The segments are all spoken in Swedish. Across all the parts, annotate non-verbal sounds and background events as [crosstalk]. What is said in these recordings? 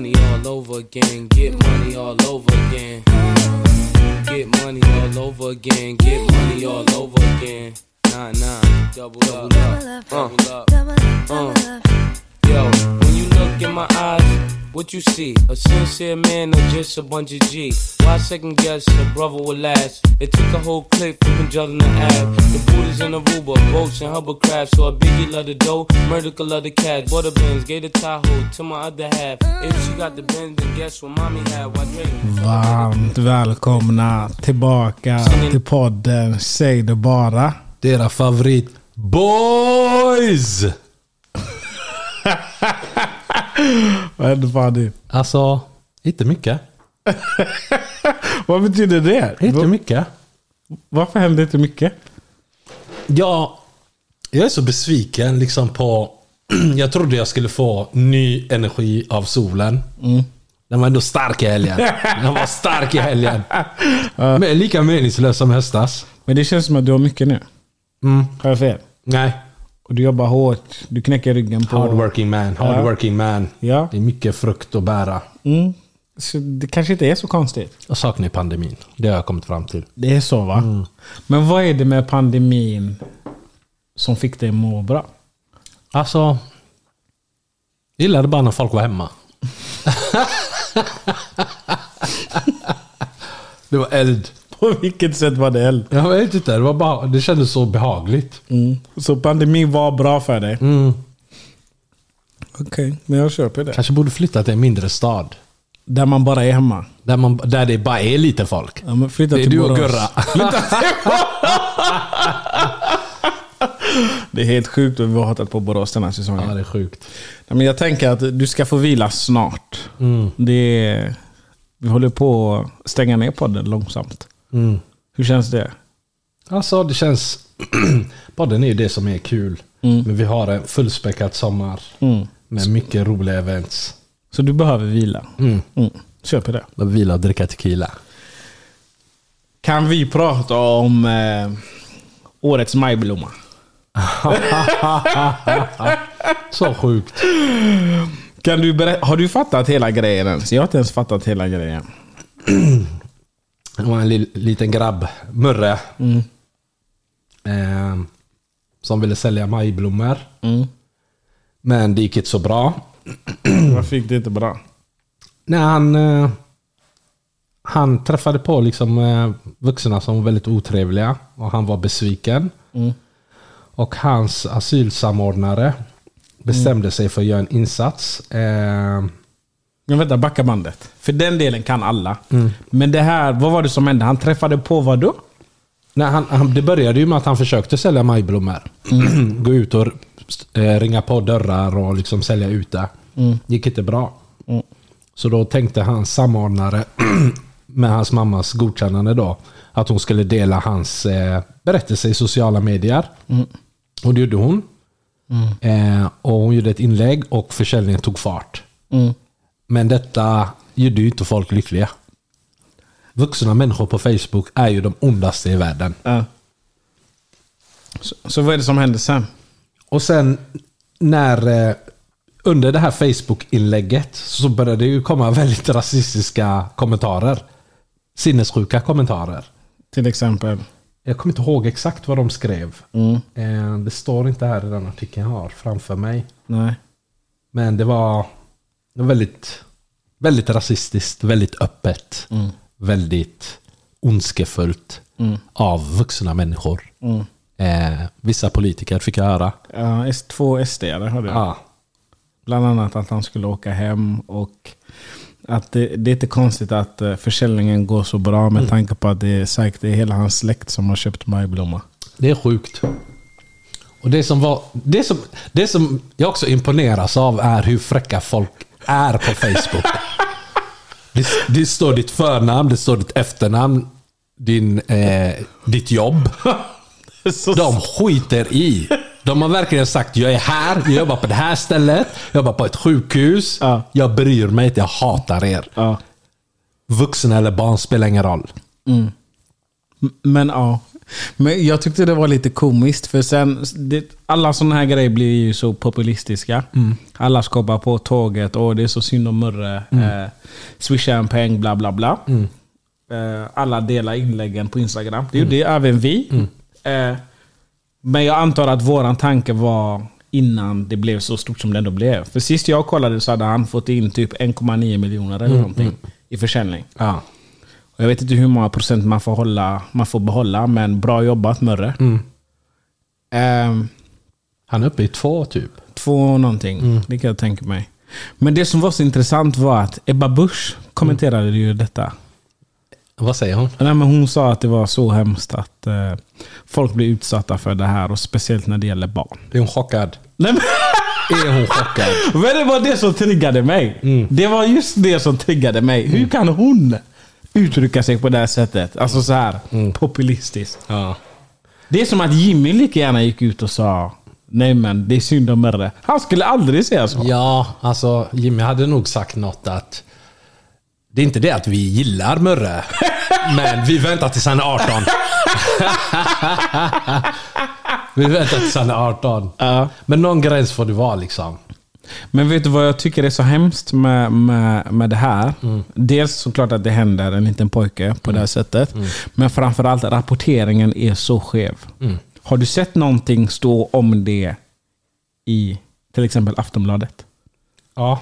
money all over again. Get money all over again. Get money all over again. Get money all over again. Nah, nah, double up, double up, uh, uh. Yo, when you look in my eyes, what you see? A sincere man or just a bunch of G? Why second guess a brother will last? It took a whole clip from Magellan to Ave. The booties in Aruba, boats and hovercraft. So a biggie love the dough, murder could love the cash. Butter bins, gave the Tahoe to my other half. If she got the Benz, then guess what mommy had? Why drink? Varmt välkomna tillbaka till podden Säg det bara. Dera favorit boys! [laughs] Vad hände Fanny? Alltså, inte mycket. [laughs] Vad betyder det? Inte mycket. Varför hände inte mycket? Ja, jag är så besviken liksom på... [clears throat] Jag trodde jag skulle få ny energi av solen. Den var ändå stark i helgen. [laughs] Den var stark i helgen. Men lika meningslös som höstas. Men det känns som att du har mycket nu. Mm. Har jag fel? Nej. Och du jobbar hårt. Du knäcker ryggen på... Hardworking man. Hardworking man. Ja. Det är mycket frukt att bära. Mm. Så det kanske inte är så konstigt. Jag saknar pandemin. Det har jag kommit fram till. Det är så va? Men vad är det med pandemin som fick dig må bra? Alltså... Jag gillade bara när folk var hemma. [laughs] [laughs] det var eld. På vilket sätt var det eld? Jag vet inte, det, var bara, det kändes så behagligt. Så pandemin var bra för dig? Mm. Okej, men jag köper det. Kanske borde flytta till en mindre stad. Där man bara är hemma. Där, man, där det bara är lite folk. Ja, men flytta Det är till du och. Gurra. [laughs] Det är helt sjukt att vi har hatat på Borås den här säsongen. Ja, det är sjukt. Nej, men jag tänker att du ska få vila snart. Mm. Det är, vi håller på att stänga ner podden långsamt. Mm. Hur känns det? Alltså, det känns... [clears throat] Podden är ju det som är kul. Men vi har en fullspäckad sommar. Mm. Med mycket roliga events. Så du behöver vila. Mm. Mm. Köper det. Jag vila och dricka tequila. Kan vi prata om eh, årets majblomma? [laughs] Så sjukt. Kan du har du fattat hela grejen ens? Jag har inte ens fattat hela grejen. [clears throat] Det var en li- liten grabb, Murre. Eh, som ville sälja majblommor. Men det gick inte så bra. [clears throat] Varför gick det inte bra? Nej, han, eh, han träffade på liksom eh, vuxna som var väldigt otrevliga. Och han var besviken. Och hans asylsamordnare bestämde sig för att göra en insats. Eh, Men vänta, backa bandet. För den delen kan alla. Men det här, vad var det som hände? Han träffade på vad då? nej, han, han, det började ju med att han försökte sälja majblommor. [clears throat] Gå ut och eh, ringa på dörrar och liksom sälja ut det. gick inte bra. Så då tänkte hans samordnare [clears throat] med hans mammas godkännande då att hon skulle dela hans eh, berättelse i sociala medier. Och det gjorde hon. Eh, och hon gjorde ett inlägg och försäljningen tog fart. Men detta gjorde ju inte folk lyckliga. Vuxna människor på Facebook är ju de ondaste i världen. Ja. Så, så vad är det som hände sen? Och sen när eh, under det här Facebook-inlägget så började det ju komma väldigt rasistiska kommentarer. Sinnessjuka kommentarer. Till exempel? Jag kommer inte ihåg exakt vad de skrev. Eh, Det står inte här i den artikeln jag har framför mig. Nej. Men det var väldigt, väldigt rasistiskt, väldigt öppet. Väldigt ondskefullt av vuxna människor. Eh, vissa politiker fick jag höra. Ja, två SD hörde jag. Ja. Bland annat att han skulle åka hem och att det, det är inte konstigt att eh, försäljningen går så bra med tanke på att det är säkert det är hela hans släkt som har köpt majblomma. Det är sjukt. Och det som, var, det, som, det som jag också imponeras av är hur fräcka folk är på Facebook. det, det står ditt förnamn, det står ditt efternamn, din, eh, ditt jobb. De skiter i. De har verkligen sagt jag är här, jag jobbar på det här stället, jag jobbar på ett sjukhus. Ja. Jag bryr mig inte, jag hatar er. Ja. Vuxna eller barn spelar ingen roll. M- Men ja, Men jag tyckte det var lite komiskt, för sen... Det, alla sådana här grejer blir ju så populistiska. Alla skapar på tåget, och det är så synd om Murre. Eh, swisha en peng, bla bla bla. Eh, alla delar inläggen på Instagram. Det gjorde även vi. Eh, men jag antar att våran tanke var innan det blev så stort som det ändå blev. För sist jag kollade så hade han fått in typ 1,9 miljoner eller någonting i försäljning. Ja. Jag vet inte hur många procent man får, hålla, man får behålla, men bra jobbat Murre. Ehm, Han är uppe i två typ. två någonting, det kan jag tänka mig. Men det som var så intressant var att Ebba Busch kommenterade ju detta. Vad säger hon? Nej, men hon sa att det var så hemskt att eh, folk blir utsatta för det här, och speciellt när det gäller barn. Är hon chockad? Nej, men, [laughs] Är hon chockad? men det var det som triggade mig. Det var just det som triggade mig. Hur kan hon uttrycka sig på det här sättet? Alltså så här populistiskt. Ja. Det är som att Jimmy lika gärna gick ut och sa Nej men det är synd om Merre. Han skulle aldrig säga så. Ja, alltså Jimmy hade nog sagt något att det är inte det att vi gillar Murre, [laughs] men vi väntar tills han är 18. [laughs] vi väntar tills han är 18. Ja. Men någon gräns får det vara liksom. Men vet du vad jag tycker är så hemskt med, med, med det här? Dels såklart att det händer en liten pojke på det här sättet. Men framförallt rapporteringen är så skev. Har du sett någonting stå om det i till exempel Aftonbladet? Ja.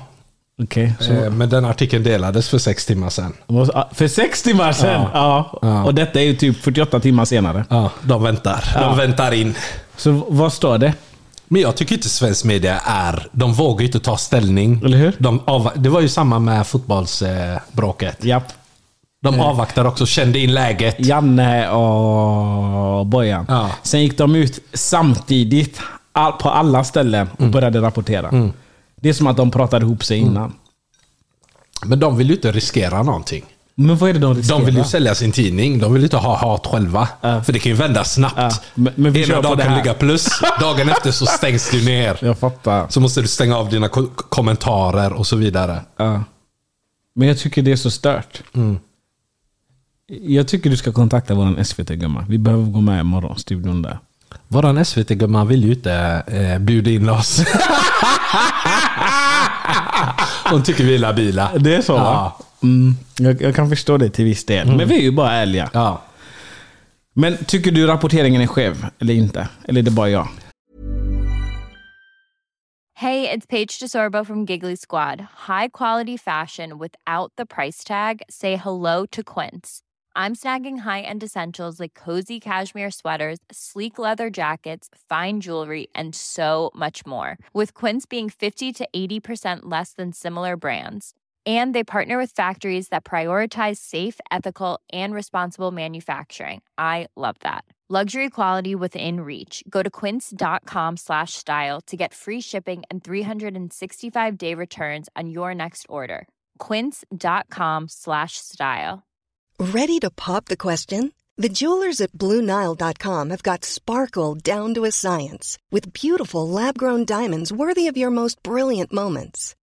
Så Eh, Men den artikeln delades för sex timmar sedan. För sex timmar sedan? Ja. Ja. Och detta är ju typ 48 timmar senare. Ja, de väntar. De väntar in. Så vad står det? Men jag tycker inte svensk media är... De vågar ju inte ta ställning. Eller hur? De av, det var ju samma med fotbollsbråket. Japp. De avvaktar också, kände in läget. Janne och Bojan. Ja. Sen gick de ut samtidigt all, på alla ställen och började rapportera. Det är som att de pratade ihop sig innan. Men de vill ju inte riskera någonting. Men vad är det de riskerar? De vill ju sälja sin tidning. De vill ju inte ha hat själva. Ja. För det kan ju vända snabbt. Ja, men- men Ena dagen kan ligga plus. Dagen efter så stängs du ner. Jag fattar. Så måste du stänga av dina ko- kommentarer och så vidare. Ja. Men jag tycker det är så stört. Jag tycker du ska kontakta vår SVT-gumma. Vi behöver gå med i morgonstudion där. Våran SVT-gumma vill ju inte eh, bjuda in oss. [laughs] Hon tycker vi är labila. Det är så? Ja. Mm, jag, jag kan förstå det till viss del. Men vi är ju bara ärliga. Ja. Men tycker du rapporteringen är skev? Eller inte? Eller är det bara jag? Hey, it's Paige DeSorbo from Giggly Squad. High quality fashion without the price tag. Say hello to Quince. I'm snagging high-end essentials like cozy cashmere sweaters, sleek leather jackets, fine jewelry, and so much more. With Quince being 50 to 80% less than similar brands. And they partner with factories that prioritize safe, ethical, and responsible manufacturing. I love that. Luxury quality within reach. Go to quince.com slash style to get free shipping and 365 day returns on your next order. Quince.com slash style. Ready to pop the question? The jewelers at BlueNile.com have got sparkle down to a science with beautiful lab grown diamonds worthy of your most brilliant moments.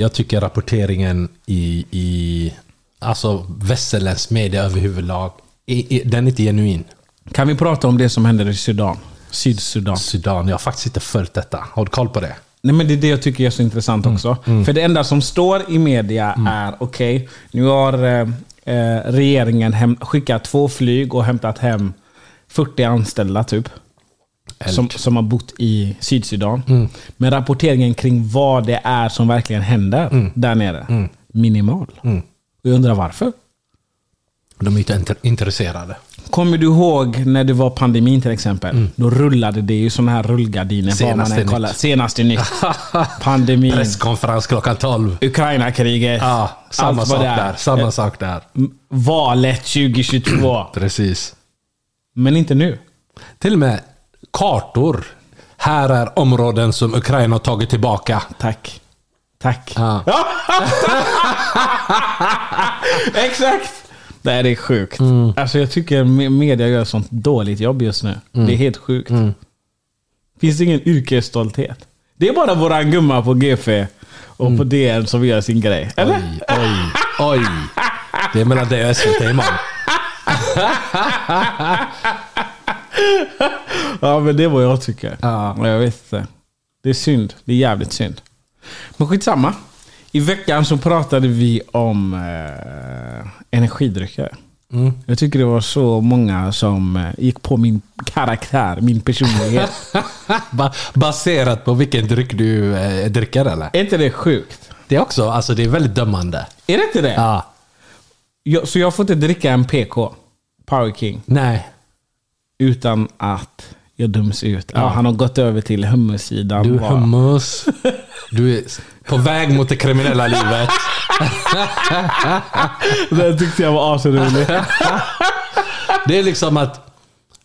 Jag tycker rapporteringen i, i alltså västerländsk media överhuvudlag, i, i, den är inte genuin. Kan vi prata om det som händer i Sudan? Sydsudan. Sudan, jag har faktiskt inte följt detta. Har du koll på det? Nej, men det är det jag tycker är så intressant också. För det enda som står i media är, okej, nu har eh, eh, regeringen hem, skickat två flyg och hämtat hem 40 anställda typ. Eld. som, som har bott i Sydsudan. Men rapporteringen kring vad det är som verkligen händer där nere, minimal. Och jag undrar varför. De är inte intresserade. Kommer du ihåg när det var pandemin till exempel? Då rullade det ju såna här rullgardiner. man Senaste än nytt. Senaste nytt. [laughs] Pandemin. Presskonferens klockan 12. Ukraina-kriget. Ja, samma sak det är. där. Samma sak där. Valet 2022. [clears throat] Precis. Men inte nu. Till och med kartor. Här är områden som Ukraina har tagit tillbaka. Tack. Tack. Ja. [laughs] Exakt! Nej, det är sjukt. Alltså jag tycker me- media gör sånt dåligt jobb just nu. Det är helt sjukt. Finns det ingen yrkesstolthet? Det är bara våran gumma på GF och på DN som gör sin grej. Eller? Oj, oj, oj. Det är mellan dig och SVT imorgon. [laughs] [laughs] Ja, men det är vad jag tycker. Ja. Jag vet inte. Det är synd. Det är jävligt synd. Men skitsamma. I veckan så pratade vi om eh, energidrycker. Jag tycker det var så många som eh, gick på min karaktär, min personlighet. [laughs] Ba baserat på vilken dryck du eh, dricker eller? är inte det sjukt? Det är också, alltså det är väldigt dömande. Är det inte det? Ja. Jag, så jag får inte dricka en PK, Power King, Nej. Utan att jag döms ut. Ja, han har gått över till hummussidan. Du är hummus. Du är på väg mot det kriminella livet. [laughs] Det tyckte jag var asroligt. Det är liksom att...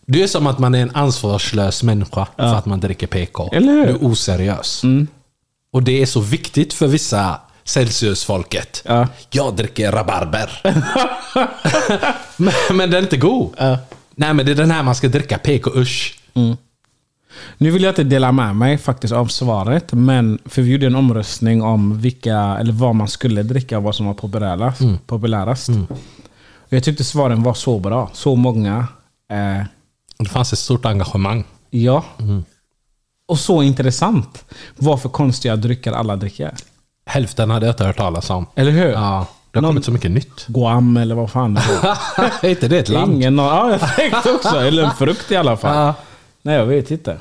Du är som att man är en ansvarslös människa för att man dricker PK. Eller hur? Du är oseriös. Och det är så viktigt för vissa Celsius-folket. Ja. Jag dricker rabarber. [laughs] men, men den är inte god. Nej, men det är den här man ska dricka. PK, usch. Nu vill jag inte dela med mig faktiskt av svaret, men för vi gjorde en omröstning om vilka, eller vad man skulle dricka och vad som var populärast. populärast. Och jag tyckte svaren var så bra. Så många. Eh, Det fanns ett stort engagemang. ja. Och så intressant. Vad för konstiga drycker alla dricker. Hälften hade jag inte hört talas om. Eller hur? Ja, det har Någon- kommit så mycket nytt. Guam eller vad fan det [laughs] är inte det ett land? Ingen Ja, jag tänkte också. Eller en frukt i alla fall. Ja. Nej, jag vet inte.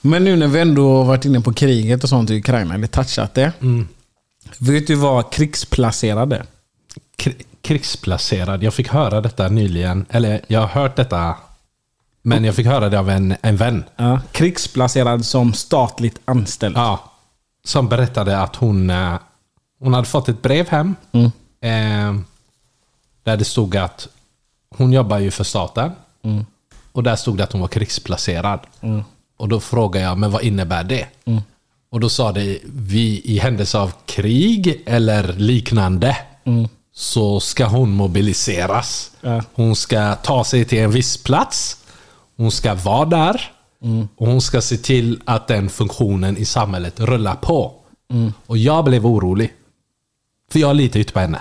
Men nu när vi ändå varit inne på kriget och sånt i Ukraina, eller touchat det. Vet du vad krigsplacerade? Kri- krigsplacerad. Jag fick höra detta nyligen. Eller jag har hört detta. Men jag fick höra det av en, en vän. Ja, krigsplacerad som statligt anställd. Ja. Som berättade att hon, eh, hon hade fått ett brev hem. Eh, där det stod att hon jobbar ju för staten. Och där stod det att hon var krigsplacerad. Och då frågade jag, men vad innebär det? Och då sa det, vi i händelse av krig eller liknande så ska hon mobiliseras. Ja. Hon ska ta sig till en viss plats. Hon ska vara där. Och hon ska se till att den funktionen i samhället rullar på. Och jag blev orolig. För jag litar ju inte på henne.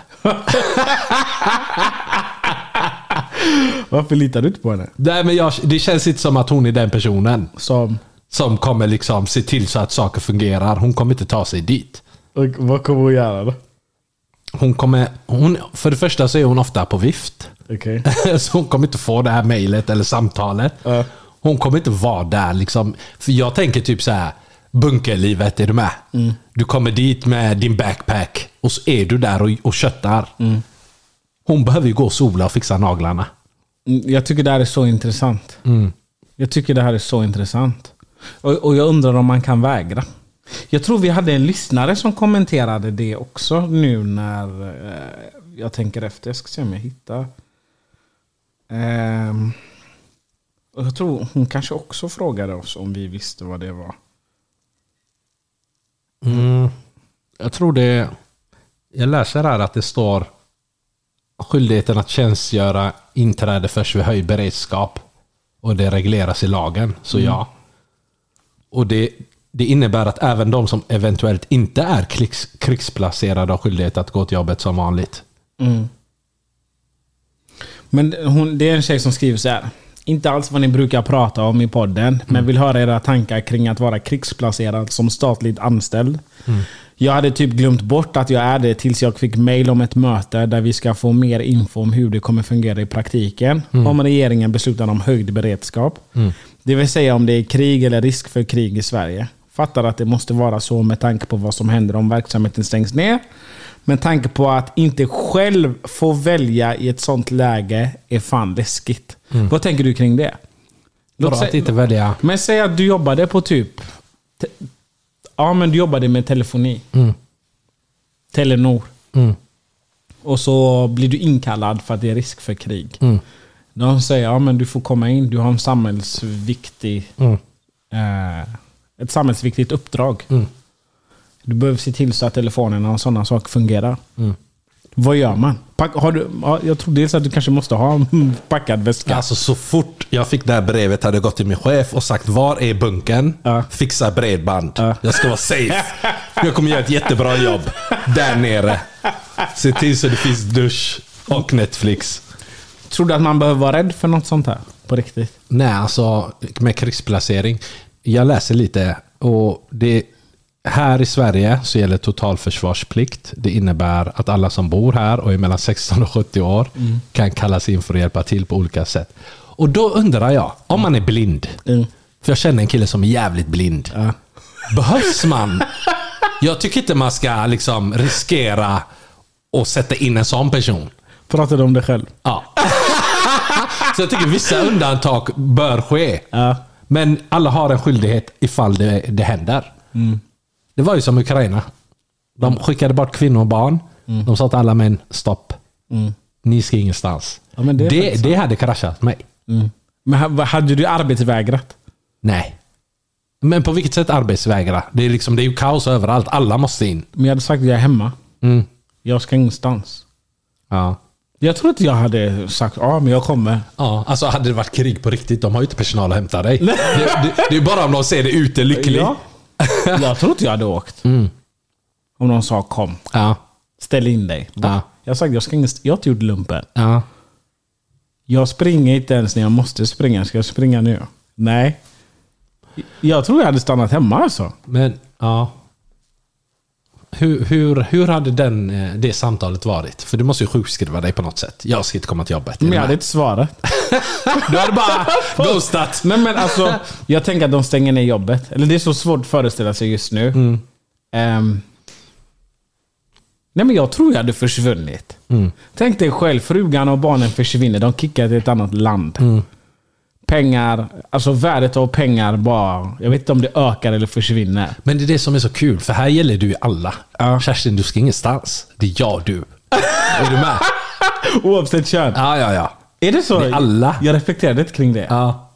Varför litar du inte på henne? Nej, men jag, det känns inte som att hon är den personen. Som... Som kommer liksom se till så att saker fungerar. Hon kommer inte ta sig dit. Och vad kommer hon göra då? Hon kommer, hon, för det första så är hon ofta på vift. Okej. [laughs] så hon kommer inte få det här mejlet eller samtalet. Ja. Hon kommer inte vara där liksom. För jag tänker typ så här. Bunkerlivet, är du med? Du kommer dit med din backpack och så är du där och, och köttar. Hon behöver ju gå och sola och fixa naglarna. Mm, Jag tycker det här är så intressant. Jag tycker det här är så intressant. Och, och jag undrar om man kan vägra. Jag tror vi hade en lyssnare som kommenterade det också nu när eh, jag tänker efter. Jag ska se om jag hittar. Och jag tror hon kanske också frågade oss om vi visste vad det var. Jag tror det... Jag läser här att det står skyldigheten att tjänstgöra inträde först vid höjd beredskap. Och det regleras i lagen, så ja. Och det, det innebär att även de som eventuellt inte är krigs, krigsplacerade har skyldighet att gå till jobbet som vanligt. Men hon, det är en tjej som skriver så här. Inte alls vad ni brukar prata om i podden, men vill höra era tankar kring att vara krigsplacerad som statligt anställd. Jag hade typ glömt bort att jag är det tills jag fick mail om ett möte där vi ska få mer info om hur det kommer fungera i praktiken. Om regeringen beslutar om höjd beredskap. Det vill säga om det är krig eller risk för krig i Sverige. Fattar att det måste vara så med tanke på vad som händer om verksamheten stängs ner. Men tanke på att inte själv få välja i ett sånt läge är fan läskigt. Vad tänker du kring det? Låt säga- att inte välja... Men säg att du jobbade på typ... te- Ja, men du jobbade med telefoni. Telenor. Mm. Och så blir du inkallad för att det är risk för krig. Mm. De säger ja men du får komma in, du har en samhällsviktig... Mm. Eh, ett samhällsviktigt uppdrag. Du behöver se till så att telefonerna och sådana saker fungerar. Mm. Vad gör man? Pack, har du, ja, jag tror dels att du kanske måste ha en [laughs] packad väska. Alltså så fort jag fick det här brevet hade jag gått till min chef och sagt var är bunkern? Ja. Fixa bredband. Ja. Jag ska vara safe. Jag kommer göra ett jättebra jobb där nere. Se till så det finns dusch och Netflix. Tror du att man behöver vara rädd för något sånt här? På riktigt? Nej, alltså med krigsplacering. Jag läser lite och det här i Sverige så gäller totalförsvarsplikt. Det innebär att alla som bor här och är mellan 16 och 70 år kan kallas in för att hjälpa till på olika sätt. Och då undrar jag, om man är blind. Mm. För jag känner en kille som är jävligt blind. Ja. Behövs man? Jag tycker inte man ska liksom riskera att sätta in en sån person. Pratar du om dig själv? Ja. Så jag tycker vissa undantag bör ske. Ja. Men alla har en skyldighet ifall det, det händer. Mm. Det var ju som Ukraina. De skickade bort kvinnor och barn. De sa till alla män, stopp. Ni ska ingenstans. Mm. Ja, men det det, det hade kraschat mig. Men ha- hade du arbetsvägrat? Nej. Men på vilket sätt arbetsvägra? Det är, liksom, det är ju kaos överallt. Alla måste in. Men jag hade sagt att jag är hemma. Mm. Jag ska ingenstans. Ja. Jag tror inte jag hade sagt ja, men jag kommer. Ja, alltså hade det varit krig på riktigt, de har ju inte personal att hämta dig. Det, det, det är bara om de ser dig ute lycklig. Ja. [laughs] Jag tror inte jag hade åkt. Om någon sa kom, Ja. ställ in dig. Ja. Jag sagt jag ska ingenstans. Jag har inte gjort lumpen. ja. Jag springer inte ens när jag måste springa. Ska jag springa nu? Nej. Jag tror jag hade stannat hemma alltså. Men, ja. Hur, hur, hur hade den, eh, det samtalet varit? För du måste ju sjukskriva dig på något sätt. Jag ska inte komma till jobbet. Men jag hade inte svarat. [laughs] Du hade bara [laughs] ghostat. Nej men alltså, jag tänker att de stänger ner jobbet. Eller det är så svårt att föreställa sig just nu. Mm. Ehm, nej men jag tror jag hade försvunnit. Mm. Tänk dig själv, frugan och barnen försvinner. De kickar till ett annat land. Mm. Pengar, alltså värdet av pengar bara... Jag vet inte om det ökar eller försvinner. Men det är det som är så kul, för här gäller du ju alla. Ja. Kerstin, du ska ingenstans. Det är jag du. är du med? [laughs] Oavsett kön. Ja, ja, ja. Är det så? Det är alla. Jag reflekterade inte kring det. Ja.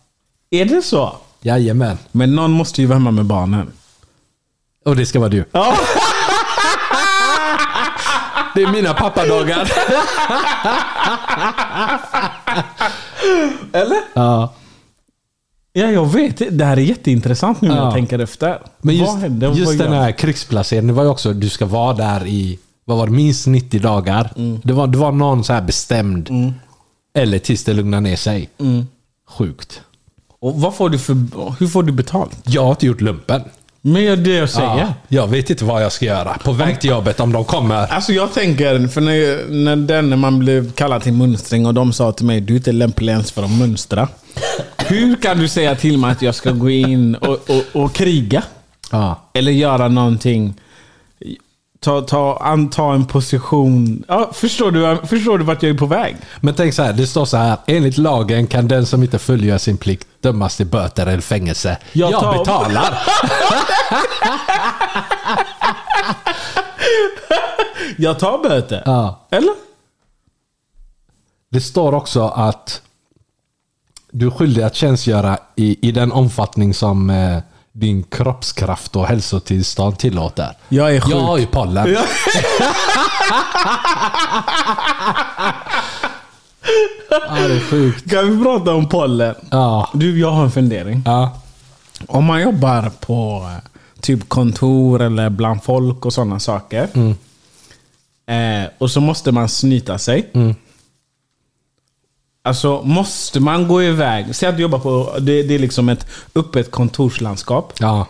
Är det så? Jajamän. Men någon måste ju vara hemma med barnen. Och det ska vara du. Ja. [laughs] Det är mina pappadagar. [laughs] Eller? Ja. Ja, jag vet. Det här är jätteintressant nu när Ja. jag tänker efter. Men just, Vad händer? Vad just den gör- här krigsplaceringen, var ju också du ska vara där i vad var det, minst 90 dagar. Mm. Det, var, det var någon så här bestämd. Eller tills det lugnar ner sig. Mm. Sjukt. Och vad får du för... Hur får du betalt? Jag har inte gjort lumpen. Men det är det jag säger. Ja, jag vet inte vad jag ska göra. På väg till jobbet om de kommer. Alltså jag tänker, för när, när, den, när man blev kallad till mönstring och de sa till mig du är inte lämplig ens för att mönstra. Hur kan du säga till mig att jag ska gå in och, och, och kriga? Ja. Eller göra någonting. Ta, ta, anta en position. Ja, förstår, du, förstår du vart jag är på väg? Men tänk så här, det står så här. Enligt lagen kan den som inte fullgör sin plikt dömas till böter eller fängelse. Jag Jag, tar- betalar. [laughs] Jag tar böter. Ja. Eller? Det står också att du är skyldig att tjänstgöra i, i den omfattning som eh, din kroppskraft och hälsotillstånd tillåter. Jag är sjuk. Jag har ju pollen. Ja. Ja, det är sjukt. Kan vi prata om pollen? Ja. Du, jag har en fundering. Ja. Om man jobbar på eh, typ kontor eller bland folk och sådana saker. Eh, och så måste man snyta sig. Alltså måste man gå iväg. Säg att du jobbar på, det, det är liksom ett öppet kontorslandskap. Ja.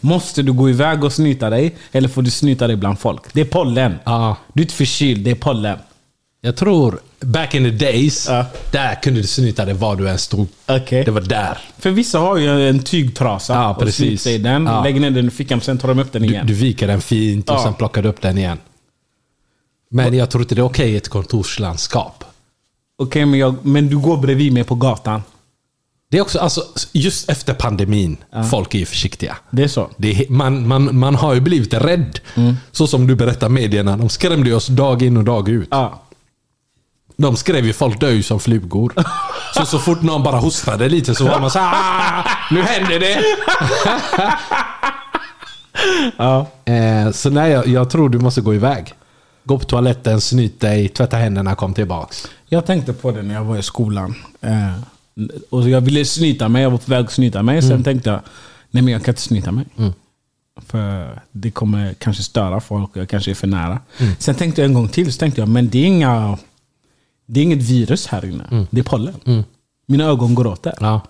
Måste du gå iväg och snyta dig? Eller får du snyta dig bland folk? Det är pollen. Ja. Du är inte förkyld, det är pollen. Jag tror back in the days, Ja. där kunde du snyta dig var du än stod. Okej. Det var där. För vissa har ju en tygtrasa Ja, och precis. sliter sig i den, Ja. lägger ner den i fickan, sen tar de upp den Du, igen. du viker den fint och Ja. sen plockar du upp den igen. Men jag tror inte det är okej i ett kontorslandskap. Okej, men, jag, men du går bredvid mig på gatan. Det är också, alltså, just efter pandemin, folk är ju försiktiga. Det är så? Det är, man, man, man har ju blivit rädd. Så som du berättar medierna, de skrämde oss dag in och dag ut. Ja. De skrev ju folk dör ju som flugor. [laughs] Så så fort någon bara hostade lite så var man så här, "Ah, nu händer det! [laughs] ja. Eh, så nej, jag, jag tror du måste gå iväg. Gå på toaletten, snyt dig, tvätta händerna, kom tillbaks. Jag tänkte på det när jag var i skolan. Eh, och jag ville snyta mig, jag var på väg att snyta mig. Sen tänkte jag, nej men jag kan inte snyta mig. För det kommer kanske störa folk och jag kanske är för nära. Sen tänkte jag en gång till, så tänkte jag, men det är, inga, det är inget virus här inne. Det är pollen. Mina ögon går åt det. Ja.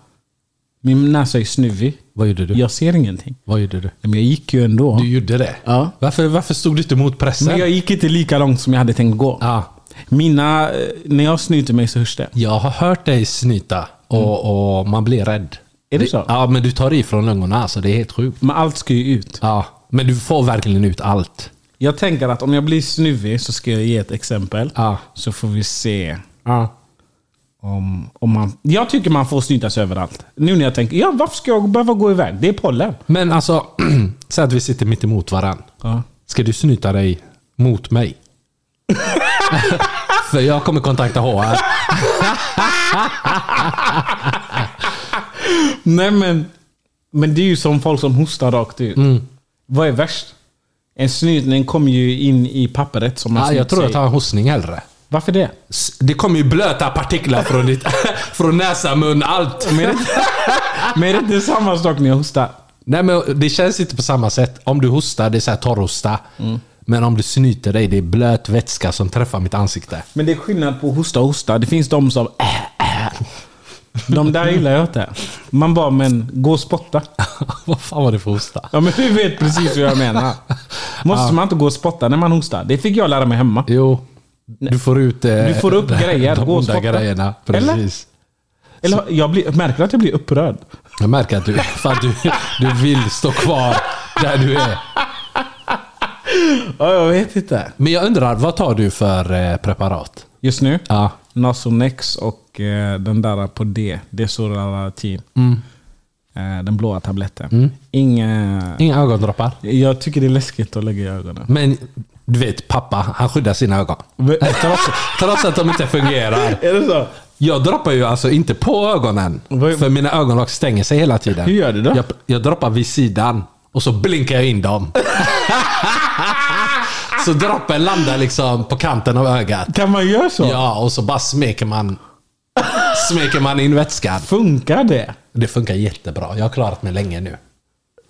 Min näsa är snuvig. Vad gjorde du? Jag ser ingenting. Vad gjorde du? Men jag gick ju ändå. Du gjorde det? Ja. Varför, varför stod du inte emot pressen? Men jag gick inte lika långt som jag hade tänkt gå. Ja. Mina, eh, när jag snyter mig så hörs det. Jag har hört dig snyta och, och man blir rädd. Är det så? Ja, men du tar ifrån lungorna, alltså det är helt sjukt. Men allt ska ju ut. Ja, men du får verkligen ut allt. Jag tänker att om jag blir snuvig så ska jag ge ett exempel. Ja. Så får vi se Ja. Om, om man... Jag tycker man får snytas överallt. Nu när jag tänker, ja varför ska jag behöva gå iväg? Det är pollen. Men alltså, [clears throat] säg att vi sitter mitt emot varandra. Ja. Ska du snyta dig mot mig? [laughs] För jag kommer kontakta HR. [laughs] Nej men, men det är ju som folk som hostar rakt ut. Vad är värst? En snytning kommer ju in i pappret som man jag tror sig jag tar en hostning hellre. Varför det? Det kommer ju blöta partiklar från, ditt, [laughs] från näsa, mun, allt. Men är det, men är det inte samma sak när jag hostar? Nej men det känns inte på samma sätt. Om du hostar, det är så här torrhosta. Men om du snyter dig, det är blöt vätska som träffar mitt ansikte. Men det är skillnad på hosta och hosta. Det finns de som... Äh, äh. De där gillar jag inte. Man bara, men gå och spotta. [laughs] Vad fan var det för hosta? Ja men du vet precis vad jag menar. [laughs] Måste man inte gå och spotta när man hostar? Det fick jag lära mig hemma. Jo, du får ut... eh, Du får upp grejer, De gå och onda spotta. grejerna. Precis. Eller jag blir, märker att jag blir upprörd. Jag märker att du, fan, du, du vill stå kvar där du är. Ja, jag vet inte. Men jag undrar, vad tar du för eh, preparat? Just nu? Ja. Nasonex och eh, den där på D. Desoralatin. Mm. Eh, den blåa tabletten. Inga... Inga ögondroppar? Jag tycker det är läskigt att lägga i ögonen. Men du vet, pappa, han skyddar sina ögon. [laughs] Trots, trots att de inte fungerar. [laughs] Är det så? Jag droppar ju alltså inte på ögonen. Vad- För mina ögonlock stänger sig hela tiden. Hur gör du då? Jag, jag droppar vid sidan. Och så blinkar jag in dem. [laughs] så droppen landar liksom på kanten av ögat. Kan man göra så? Ja, och så bara smeker man, smeker man in vätskan. Funkar det? Det funkar jättebra. Jag har klarat mig länge nu.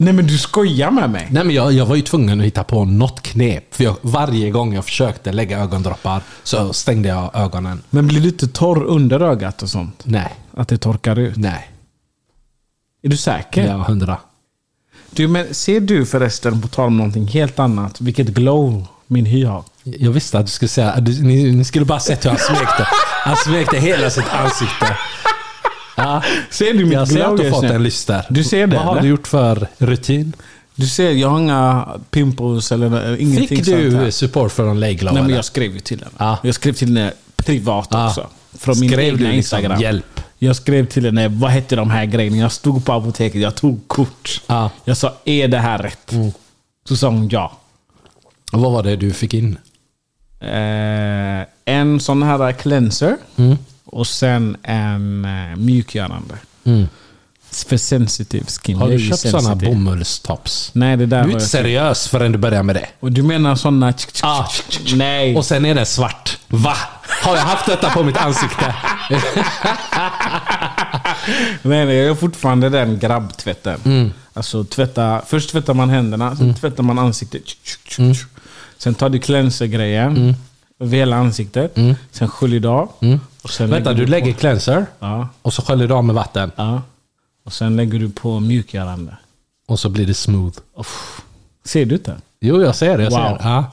Nej men du skojar med mig. Nej, men jag, jag var ju tvungen att hitta på något knep. För jag, varje gång jag försökte lägga ögondroppar så stängde jag ögonen. Men blir du inte torr under ögat och sånt? Nej, Att det torkar ut? nej. Är du säker? Jag hundra. Du, men ser du förresten, på tal om någonting helt annat, vilket glow min hy har? Jag visste att du skulle säga... Du, ni, ni skulle bara sett hur han smekte. Han smekte hela sitt ansikte. Ser du mitt jag ser att du fått en lyster. Du ser det, Vad har eller? du gjort för rutin? Du ser, jag har inga pimples eller eh, ingenting Fick sånt du här. support från Layglow? Nej men jag skrev ju till henne. Ja. Jag skrev till henne privat Ja. också. Från min Skrev egna du liksom Instagram. hjälp? Jag skrev till henne, vad hette de här grejerna? Jag stod på apoteket, jag tog kort. Ja. Jag sa, är det här rätt? Så sa hon ja. Och vad var det du fick in? Eh, en sån här cleanser. Mm. Och sen en eh, mjukgörande. För sensitive skin. Har du köpt sådana bomullstops? Nej, det där Du är inte seriös förrän du börjar med det. Och du menar sådana... Ah, Nej. Och sen är det svart. Va? Har jag haft detta på mitt ansikte? [laughs] Nej, nej, jag har fortfarande den grabbtvätten. Mm. Alltså tvätta, först tvättar man händerna, sen tvättar man ansiktet. Mm. Sen tar du cleanser-grejen över hela ansiktet. Sen sköljer du av. Och sen Mm. Vänta, lägger du lägger På, cleanser ja, och så sköljer du av med vatten. ja. Och sen lägger du på mjukgörande. Och så blir det smooth. Uff. Ser du inte? Jo, jag ser det. Jag Wow. ser det. Ja.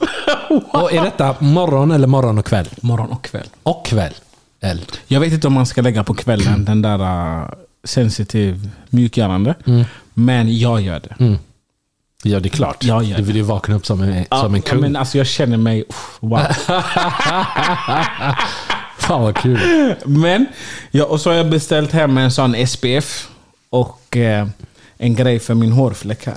[laughs] Och är detta morgon eller morgon och kväll? Morgon och kväll. Och kväll. Eld. Jag vet inte om man ska lägga på kvällen den där uh, sensitiv mjukgörande. Men jag gör det. Ja, det är klart. Ja, ja, Du vill ju vakna upp som en, som en Ja, kung. men alltså jag känner mig... uff, [laughs] wow. Fan vad kul. Men, ja, och så har jag beställt hem en sån SPF och eh, en grej för min hårfläck här.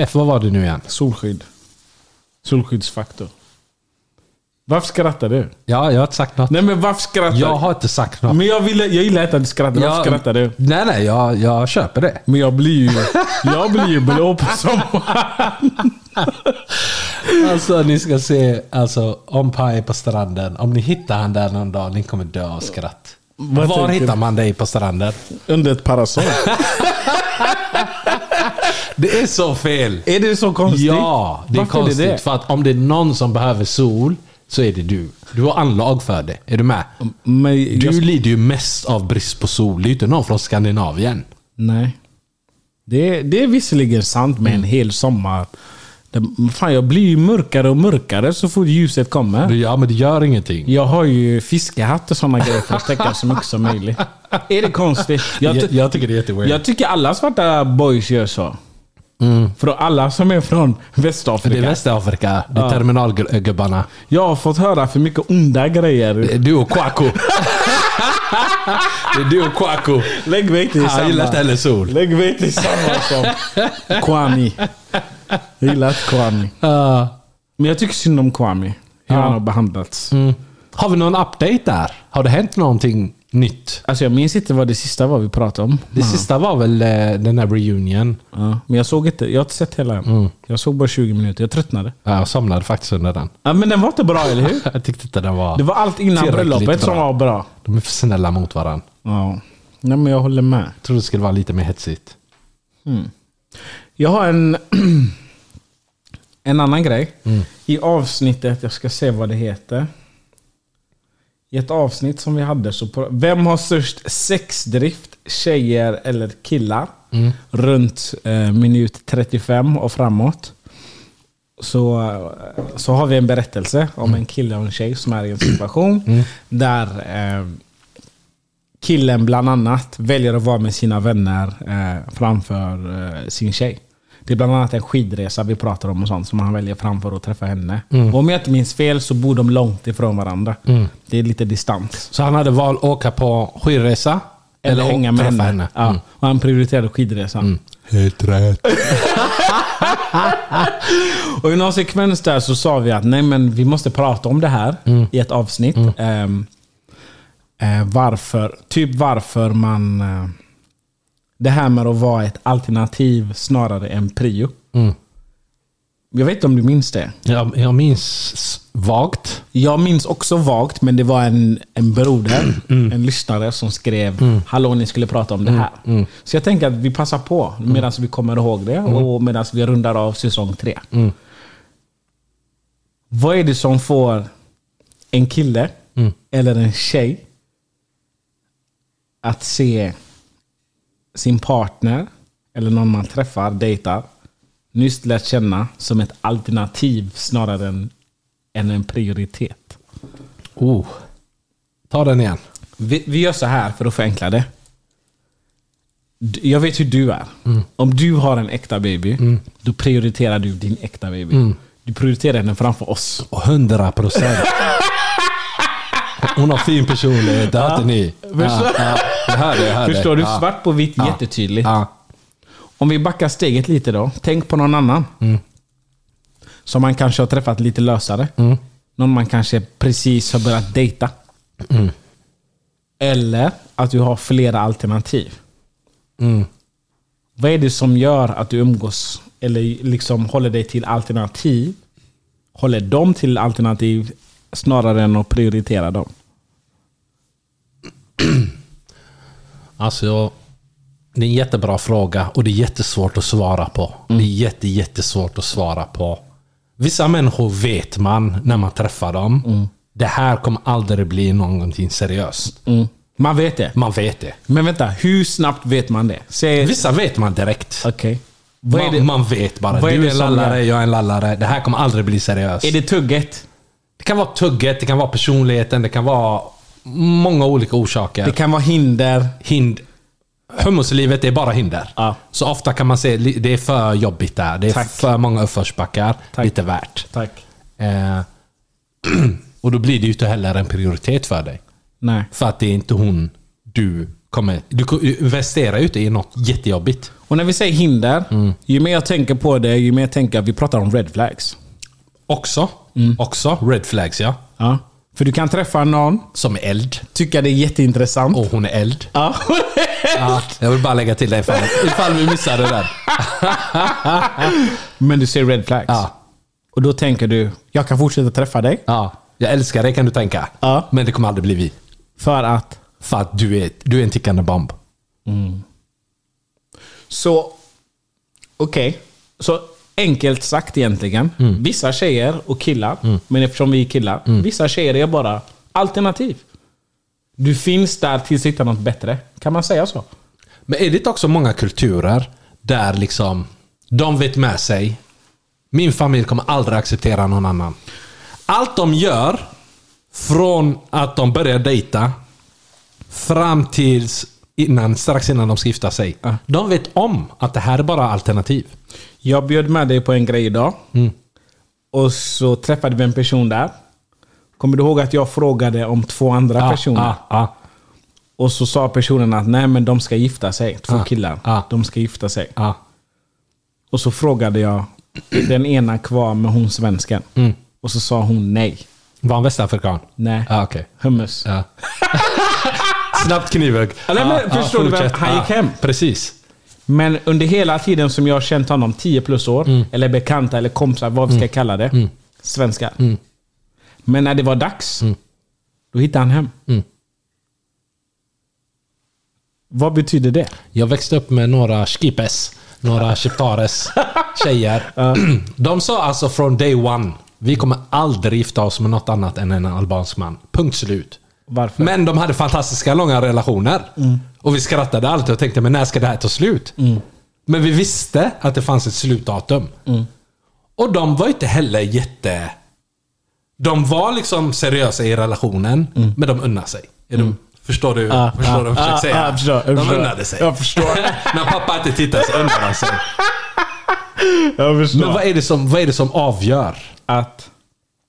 Speff, vad var det nu igen? Solskydd. Solskyddsfaktor. Varför skrattar du? Ja, jag har inte sagt något. Nej men varför skrattar Jag du? har inte sagt något. Men jag, ville, jag gillar inte att du skrattar. Varför Jag- skrattar du? Nej, nej, jag, jag köper det. Men jag blir ju, jag blir ju blå på sommaren. [laughs] Alltså ni ska se, alltså om Pai på stranden. Om ni hittar han där någon dag, ni kommer dö av skratt. Vad Var hittar man dig på stranden? Under ett parasoll. [laughs] Det är så fel! Är det så konstigt? Ja, det är Varför konstigt. det? För att om det är någon som behöver sol, så är det du. Du har anlag för det. Är du med? Men Du jag, lider ju mest av brist på sol. Det är ju inte någon från Skandinavien. Nej. Det, är- det är visserligen sant med en hel sommar. Det, fan, jag blir ju mörkare och mörkare så fort ljuset kommer. Ja, men det gör ingenting. Jag har ju fiskehatt och sådana grejer för att täcka så mycket som möjligt. [laughs] Är det konstigt? Jag, Jag, ty- jag tycker det är jätteweird. jag tycker alla svarta boys gör så. För alla som är från det Västafrika. är Västafrika. Det är terminalgubbarna. Jag har fått höra för mycket onda grejer. Det du och Kwaku. [laughs] det är du och Kwaku. Lägg mig till Han gillar inte samma. heller sol. Lägg mig till samma som [laughs] Kwame. Jag gillar inte Kwame. Uh, Men jag tycker synd om Kwame. Hur Ja. han har behandlats. mm. Har vi någon update där? Har det hänt någonting nytt? Alltså jag minns inte vad det sista var vi pratade om. Det sista var väl eh, den här reunion. Ja, men jag såg inte. Jag har inte sett hela än. Jag såg bara 20 minuter. Jag tröttnade. Ja, Jag somnade faktiskt under den. Ja, men den var inte bra, eller hur? [laughs] Jag tyckte inte den var... Det var allt innan bröllopet som var bra. De är för snälla mot varandra. Ja. Nej, men jag håller med. Jag trodde det skulle vara lite mer hetsigt. Jag har en, [clears throat] en annan grej. I avsnittet, jag ska se vad det heter. I ett avsnitt som vi hade så... På, vem har störst sexdrift? Tjejer eller killar? Runt eh, minut 35 och framåt. Så, eh, så har vi en berättelse om en kille och en tjej som är i en [clears throat] situation där eh, killen bland annat väljer att vara med sina vänner eh, framför eh, sin tjej. Det är bland annat en skidresa vi pratar om och sånt som han väljer framför att träffa henne. Och om jag inte minns fel så bor de långt ifrån varandra. Det är lite distans. Så han hade valt att åka på skidresa? Eller, hänga med träffa henne. Ja. Och han prioriterade skidresan. Helt rätt. [laughs] Och i någon sekvens där så sa vi att nej men vi måste prata om det här i ett avsnitt. Ehm, eh, varför, typ varför man... Eh, det här med att vara ett alternativ snarare än prio. Jag vet inte om du minns det? Jag, jag minns vagt. Jag minns också vagt, men det var en, en broder, [clears throat] en lyssnare som skrev Hallå, ni skulle prata om det här. Så jag tänker att vi passar på medan vi kommer ihåg det och medan vi rundar av säsong tre. Vad är det som får en kille eller en tjej att se sin partner eller någon man träffar, dejtar, nyss lärt känna som ett alternativ snarare än, än en prioritet? Oh. Ta den igen. Vi, vi gör så här för att förenkla det. Jag vet hur du är. Mm. Om du har en äkta baby, då prioriterar du din äkta baby. Mm. Du prioriterar henne framför oss. Och 100 procent. [laughs] Hon har fin personlighet, det inte ni. Ja, ja, det, det. Förstår du? Svart på vitt, jättetydligt. Om vi backar steget lite då. Tänk på någon annan. Mm. Som man kanske har träffat lite lösare. Någon man kanske precis har börjat dejta. Mm. Eller att du har flera alternativ. Mm. Vad är det som gör att du umgås eller liksom håller dig till alternativ? Håller dem till alternativ snarare än att prioritera dem? [clears throat] Alltså, jag- det är en jättebra fråga och det är jättesvårt att svara på. Det är jätte, jättesvårt att svara på. Vissa människor vet man när man träffar dem. Det här kommer aldrig bli någonting seriöst. Man vet det. Man vet det. Men vänta, hur snabbt vet man det? Säg... Vissa vet man direkt. Är Man, man vet bara. vad är du det är en lallare, gör- jag är en lallare. Det här kommer aldrig bli seriöst. Är det tugget? Det kan vara tugget, det kan vara personligheten, det kan vara många olika orsaker. Det kan vara hinder. hind... Hummuslivet är bara hinder. Ja. Så ofta kan man se li- det är för jobbigt där. Det är Tack. för många uppförsbackar. Tack. Lite värt. Tack. Eh, [clears throat] och då blir det ju inte heller en prioritet för dig. Nej. För att det är inte hon du kommer... Du investerar ju inte i något jättejobbigt. Och när vi säger hinder, Mm. ju mer jag tänker på det, ju mer jag tänker att vi pratar om red flags. Också. Mm. Också red flags ja. Ja. För du kan träffa någon, Som är eld. tycka det är jätteintressant. Och hon är eld. Ja. Ja, jag vill bara lägga till det ifall, ifall vi missade det där. Men du ser red flags. Ja. Och då tänker du, jag kan fortsätta träffa dig. Ja, jag älskar dig kan du tänka. Ja. Men det kommer aldrig bli vi. För att... För att du är, du är en tickande bomb. Så, okej. Så enkelt sagt egentligen. Mm. Vissa tjejer och killar, men eftersom vi är killar, Mm. vissa tjejer är bara alternativ. Du finns där tills du hittar något bättre. Kan man säga så? Men är det också många kulturer där liksom de vet med sig min familj kommer aldrig acceptera någon annan. Allt de gör från att de börjar dejta fram tills innan, strax innan de ska gifta sig. De vet om att det här är bara alternativ. Jag bjöd med dig på en grej idag. Mm. Och så träffade vi en person där. Kommer du ihåg att jag frågade om två andra Ja, personer? ja, ja. Och så sa personen att nej men de ska gifta sig. Två Ja, killar. ja. De ska gifta sig. Ja. Och så frågade jag den ena kvar med hon svensken. Mm. Och så sa hon nej. Var han västafrikan? Nej. Ja, okej. Hummus. [laughs] Ja. Snabbt knivhugg. Ja, nej, men förstår du vem- han gick hem. Precis. Men under hela tiden som jag har känt honom, 10 plus år, Mm. eller bekanta eller kompisar, vad vi ska kalla det. Svenskar. Mm. Men när det var dags, då hittade han hem. Mm. Vad betyder det? Jag växte upp med några skipes, några shiptares [laughs] tjejer. [clears throat] De sa alltså från day one, vi kommer aldrig gifta oss med något annat än en albansk man. Punkt slut. Varför? Men de hade fantastiska långa relationer. Och vi skrattade alltid och tänkte, men när ska det här ta slut? Men vi visste att det fanns ett slutdatum. Och de var inte heller jätte... De var liksom seriösa i relationen, men de unnade sig. Är du, förstår du, Ja, förstår ja, du vad jag försöker ja, säga? jag förstår, jag de förstår. unnade sig. Jag förstår. [laughs] När pappa inte tittar så unnar han sig. [laughs] Jag förstår. Men vad är, det som, vad är det som avgör Att...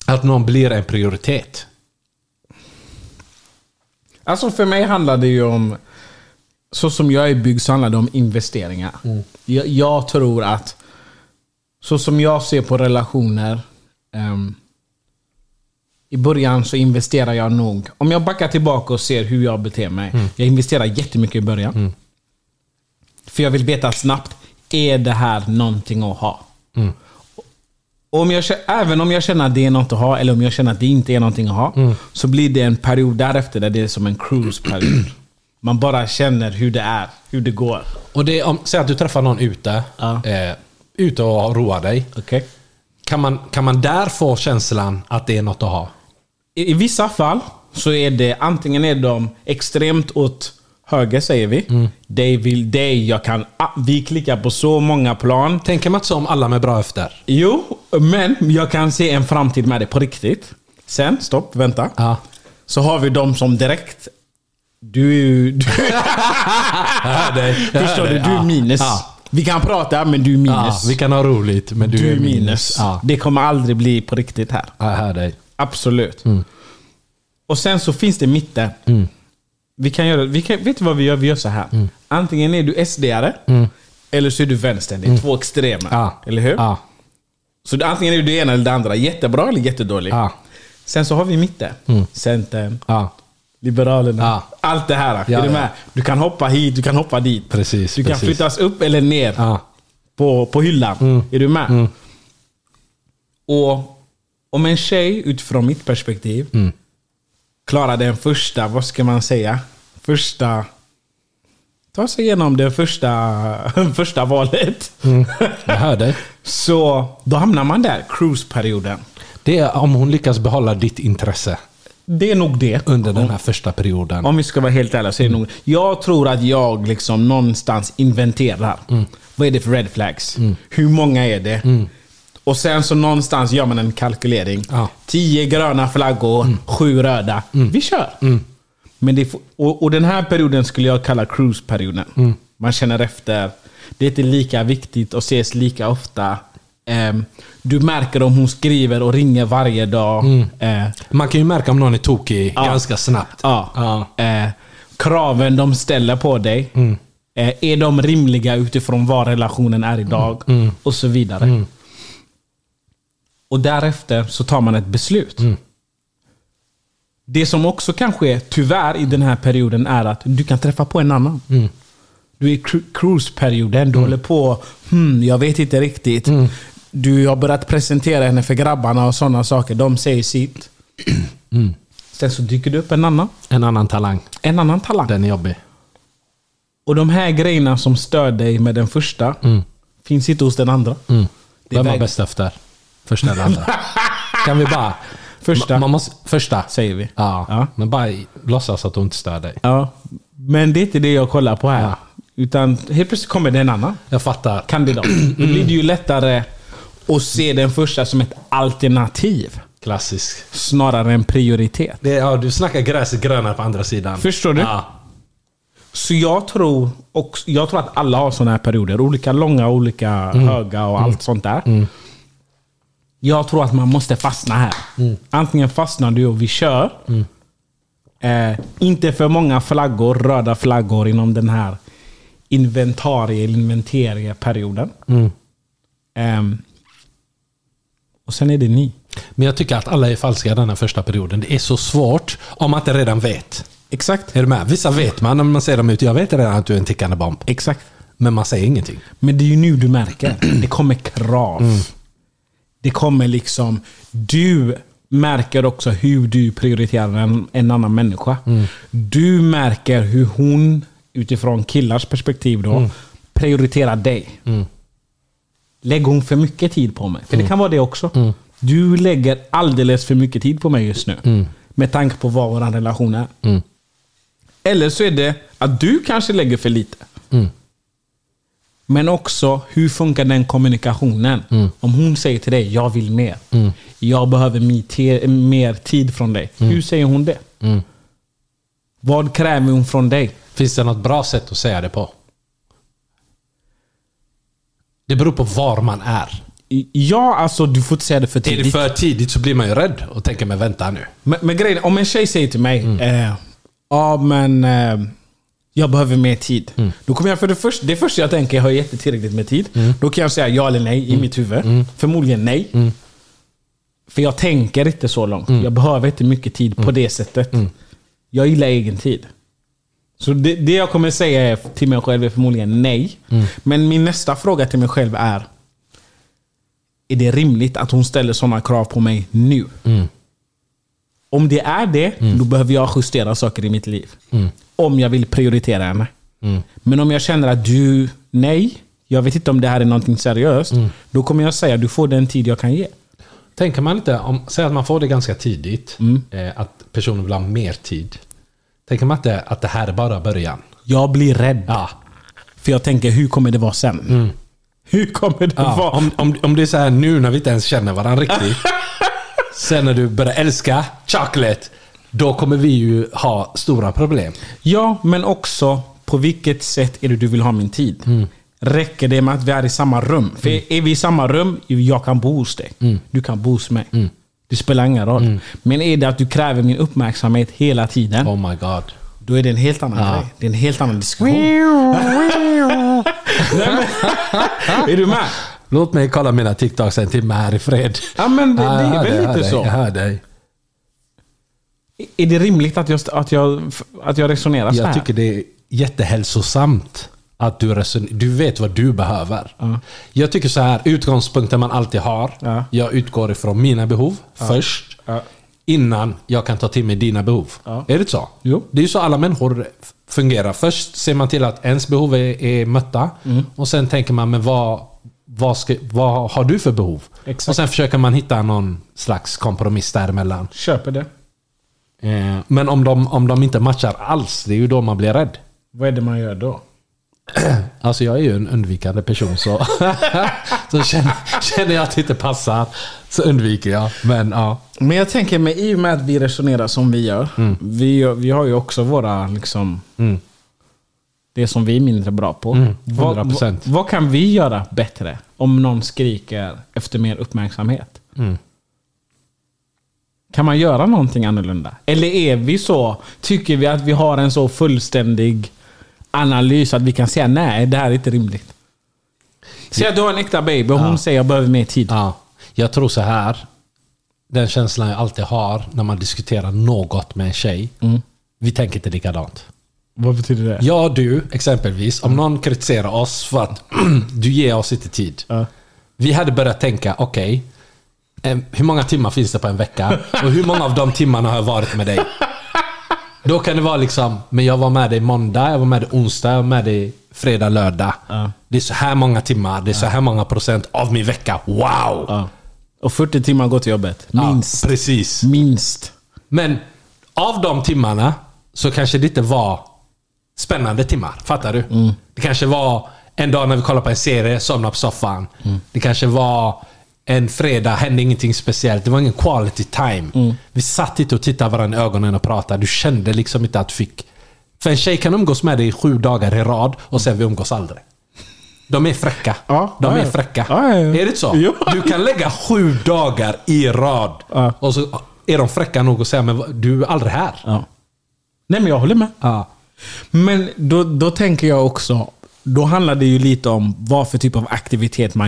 att någon blir en prioritet? Alltså för mig handlar det ju om... Så som jag är byggd så handlar det om investeringar. Jag, jag tror att... Så som jag ser på relationer. ehm, I början så investerar jag nog... Om jag backar tillbaka och ser hur jag beter mig. Jag investerar jättemycket i början. För jag vill veta snabbt. Är det här någonting att ha? Om jag, även om jag känner att det är något att ha, eller om jag känner att det inte är någonting att ha, så blir det en period därefter där det är som en cruise-period. [clears throat] Man bara känner hur det är, hur det går. Och det om, säg att du träffar någon ute. Ja. Eh, ute och roar dig. Okej? Kan man, kan man där få känslan att det är något att ha? I, I vissa fall så är det antingen är de extremt åt höger, säger vi. De vill dig, jag kan... Vi klickar på så många plan. Tänker man inte så om alla med bra efter? Jo, men jag kan se en framtid med det på riktigt. Sen, stopp, vänta. Ja. Så har vi de som direkt Du. Du, [laughs] dig. Förstår du? dig. Du är Ja. minus. Ja. Vi kan prata, men du är Ja, minus. vi kan ha roligt, men du, du är minus. minus. Ja. Det kommer aldrig bli på riktigt här. Jag hör dig. Absolut. Mm. Och sen så finns det mitten. Vi kan göra, vi kan, vet du vad vi gör? Vi gör så här. Mm. Antingen är du SD-are, eller så är du vänster. Det är två extrema. Ja. Eller hur? Ja. Så antingen är du det ena eller det andra. Jättebra eller jättedålig. Ja. Sen så har vi mitten. Centern, Ja. Liberalerna. Ja. Allt det här. Ja, är du med? Du kan hoppa hit, du kan hoppa dit. Precis, Du kan precis. flyttas upp eller ner Ja. på, på hyllan. Är du med? Och om en tjej utifrån mitt perspektiv klarar den första, vad ska man säga? Första... Ta sig igenom det första, [laughs] första valet. [laughs] Jag hör dig. Så då hamnar man där, cruise-perioden. Det är om hon lyckas behålla ditt intresse Det är nog det. under den här första perioden. Om vi ska vara helt ärliga så är det nog... Jag tror att jag liksom någonstans inventerar. Vad är det för red flags? Hur många är det? Och sen så någonstans gör man en kalkylering. Ja. Tio gröna flaggor, sju röda. Vi kör! Men det, och, och den här perioden skulle jag kalla cruise-perioden. Man känner efter. Det är inte lika viktigt och ses lika ofta. Ehm, du märker om hon skriver och ringer varje dag. Eh, Man kan ju märka om någon är tokig Ja. ganska snabbt. Ja. Eh, kraven de ställer på dig. Mm. Eh, är de rimliga utifrån vad relationen är idag? Mm. Och så vidare. Och därefter så tar man ett beslut. Mm. Det som också kan ske, tyvärr, i den här perioden är att du kan träffa på en annan. Mm. Du är i cru- cruise-perioden, du håller på, hmm, jag vet inte riktigt. Mm. Du har börjat presentera henne för grabbarna och sådana saker. De säger sitt. [clears throat] Mm. Sen så dyker det upp en annan. En annan talang. En annan talang. Den är jobbig. Och de här grejerna som stör dig med den första, finns inte hos den andra. Mm. Vem var väg- bäst efter? Första eller andra? [laughs] kan vi bara... Första. Ma- Man måste, första. Säger vi. Ja. Ja. Men bara låtsas att hon inte stör dig. Ja. Men det är inte det jag kollar på här. Ja. Utan helt plötsligt kommer det en annan Jag fattar. kandidat. [clears throat] Då blir det ju lättare att se den första som ett alternativ. Klassisk. Snarare än prioritet. Det, ja, du snackar gräset grönare på andra sidan. Förstår du? Ja. Så jag tror, också, jag tror att alla har sådana här perioder. Olika långa, olika höga och allt sånt där. Jag tror att man måste fastna här. Antingen fastnar du och vi kör. Eh, inte för många flaggor, röda flaggor inom den här inventarie, inventarieperioden. Ehm, och sen är det ni. Men jag tycker att alla är falska den här första perioden. Det är så svårt om man inte redan vet. Exakt. Är du med? Vissa vet man när man ser dem ut. Jag vet redan att du är en tickande bomb. Exakt. Men man säger ingenting. Men det är ju nu du märker. Det kommer krav. Det kommer liksom... Du märker också hur du prioriterar en, en annan människa. Du märker hur hon, utifrån killars perspektiv då, prioriterar dig. Lägger hon för mycket tid på mig? För det kan vara det också. Du lägger alldeles för mycket tid på mig just nu. Med tanke på vad vår relation är. Eller så är det att du kanske lägger för lite. Men också, hur funkar den kommunikationen? Om hon säger till dig, jag vill mer. Jag behöver mer tid från dig. Hur säger hon det? Vad kräver hon från dig? Finns det något bra sätt att säga det på? Det beror på var man är. Ja, alltså du får inte säga det för Är det tidigt. för tidigt så blir man ju rädd och tänker men vänta nu. Men, men grejen om en tjej säger till mig, eh, ja men eh, jag behöver mer tid. Då kommer jag för det första, det första jag tänker, jag har inte tillräckligt med tid. Då kan jag säga ja eller nej i mitt huvud. Förmodligen nej. För jag tänker inte så långt. Jag behöver inte mycket tid på det sättet. Jag gillar egen tid. Så det, det jag kommer säga är, till mig själv är förmodligen nej. Men min nästa fråga till mig själv är, är det rimligt att hon ställer sådana krav på mig nu? Om det är det, då behöver jag justera saker i mitt liv. Om jag vill prioritera henne. Men om jag känner att du, nej, jag vet inte om det här är någonting seriöst. Då kommer jag säga, du får den tid jag kan ge. Tänker man inte, om, säg att man får det ganska tidigt, eh, att personen vill ha mer tid. Tänker man inte att det här är bara början? Jag blir rädd. Ja. För jag tänker, hur kommer det vara sen? Hur kommer det ja vara? om, om, om det är så här nu när vi inte ens känner varandra riktigt. [laughs] sen när du börjar älska chocolate. Då kommer vi ju ha stora problem. Ja, men också på vilket sätt är det du vill ha min tid? Mm. Räcker det med att vi är i samma rum? För är vi i samma rum, jag kan bo hos dig. Mm. Du kan bo hos mig. Det spelar ingen roll. Men är det att du kräver min uppmärksamhet hela tiden, Oh my god. då är det en helt annan Ja. grej. Det är en helt annan diskussion. [laughs] Är du med? Låt mig kolla mina TikToks en timme här i fred. Ja, men det, det är väl lite så. Jag hör dig. Är det rimligt att jag, att jag, att jag resonerar så Jag här? tycker det är jättehälsosamt att du, reson- du vet vad du behöver. Jag tycker så här, utgångspunkten man alltid har. Ja. Jag utgår ifrån mina behov först. Ja. Innan jag kan ta till mig dina behov. Är det så? Jo. Det är ju så alla människor fungerar. Först ser man till att ens behov är, är mötta. Mm. Och sen tänker man, men vad, vad, ska, vad har du för behov? Exakt. Och sen försöker man hitta någon slags kompromiss däremellan. Köper det. Eh, Men om de, om de inte matchar alls, det är ju då man blir rädd. Vad är det man gör då? [clears throat] Alltså jag är ju en undvikande person så, [laughs] så känner, känner jag att det inte passar så undviker jag. Men ja. Men jag tänker mig i och med att vi resonerar som vi gör. Mm. Vi, vi har ju också våra liksom... Det som vi är mindre bra på. Mm, Vad, 100%. vad, vad kan vi göra bättre om någon skriker efter mer uppmärksamhet? Mm. Kan man göra någonting annorlunda? Eller är vi så? Tycker vi att vi har en så fullständig analys att vi kan säga nej, det här är inte rimligt. Säg att du har en äkta baby och hon säger jag behöver mer tid. ja. Jag tror så här. Den känslan jag alltid har när man diskuterar något med en tjej. Vi tänker inte likadant. Vad betyder det? Jag du, exempelvis, om någon kritiserar oss för att [clears throat] du ger oss inte tid. Ja. Vi hade börjat tänka, okej, eh, hur många timmar finns det på en vecka? Och hur många av de timmarna har jag varit med dig? Då kan det vara liksom, men jag var med dig måndag, jag var med dig onsdag, jag var med dig fredag, lördag. Det är så här många timmar, det är så här många procent av min vecka. Wow! Ja. Och 40 timmar går till jobbet. Ja, Minst. precis. Minst. Men av de timmarna så kanske det inte var spännande timmar. Fattar du? Det kanske var en dag när vi kollade på en serie, somnade på soffan. Det kanske var en fredag, hände ingenting speciellt. Det var ingen quality time. Vi satt inte och tittade varandra i ögonen och pratade. Du kände liksom inte att du fick... För en tjej kan umgås med dig i sju dagar i rad och sen vi umgås aldrig. De är fräcka. Ja, De är fräcka. Ja, ja. Är det så? [laughs] Jo. Du kan lägga sju dagar i rad. Och så är de fräcka nog att säga men du är aldrig här. Ja. Nej men jag håller med. Men då, då tänker jag också, då handlar det ju lite om vad för typ av aktivitet man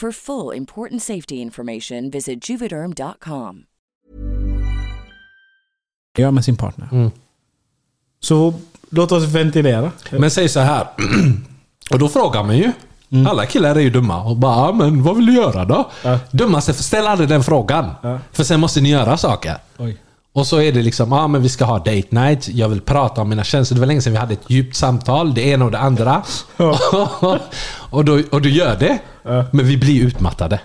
For full important safety information, visit juvederm.com. gör med sin partner. Mm. Så låt oss ventilera. Men säg så här. [clears throat] Och då frågar man ju. Alla killar är ju dumma och bara "Ah, men vad vill du göra då? Ja. Dummaste, ställ aldrig den frågan. Ja. För sen måste ni göra saker. Oj. Och så är det liksom, ja ah, men vi ska ha date night, jag vill prata om mina känslor. Det var länge sedan vi hade ett djupt samtal, det ena och det andra. [laughs] och, då, och du gör det, men vi blir utmattade.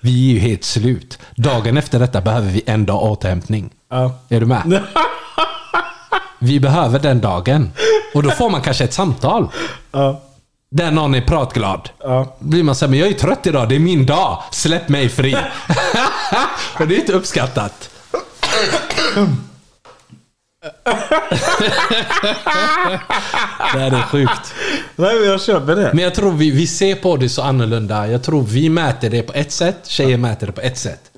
Vi är ju helt slut. Dagen efter detta behöver vi en dag återhämtning. Är du med? [laughs] Vi behöver den dagen. Och då får man kanske ett samtal. Där någon är pratglad. Ja. blir man såhär, men jag är trött idag, det är min dag. Släpp mig fri. [laughs] och det är inte uppskattat. Det här är sjukt. Nej, men jag köper det. Men jag tror vi, vi ser på det så annorlunda. Jag tror vi mäter det på ett sätt, tjejer mäter det på ett sätt.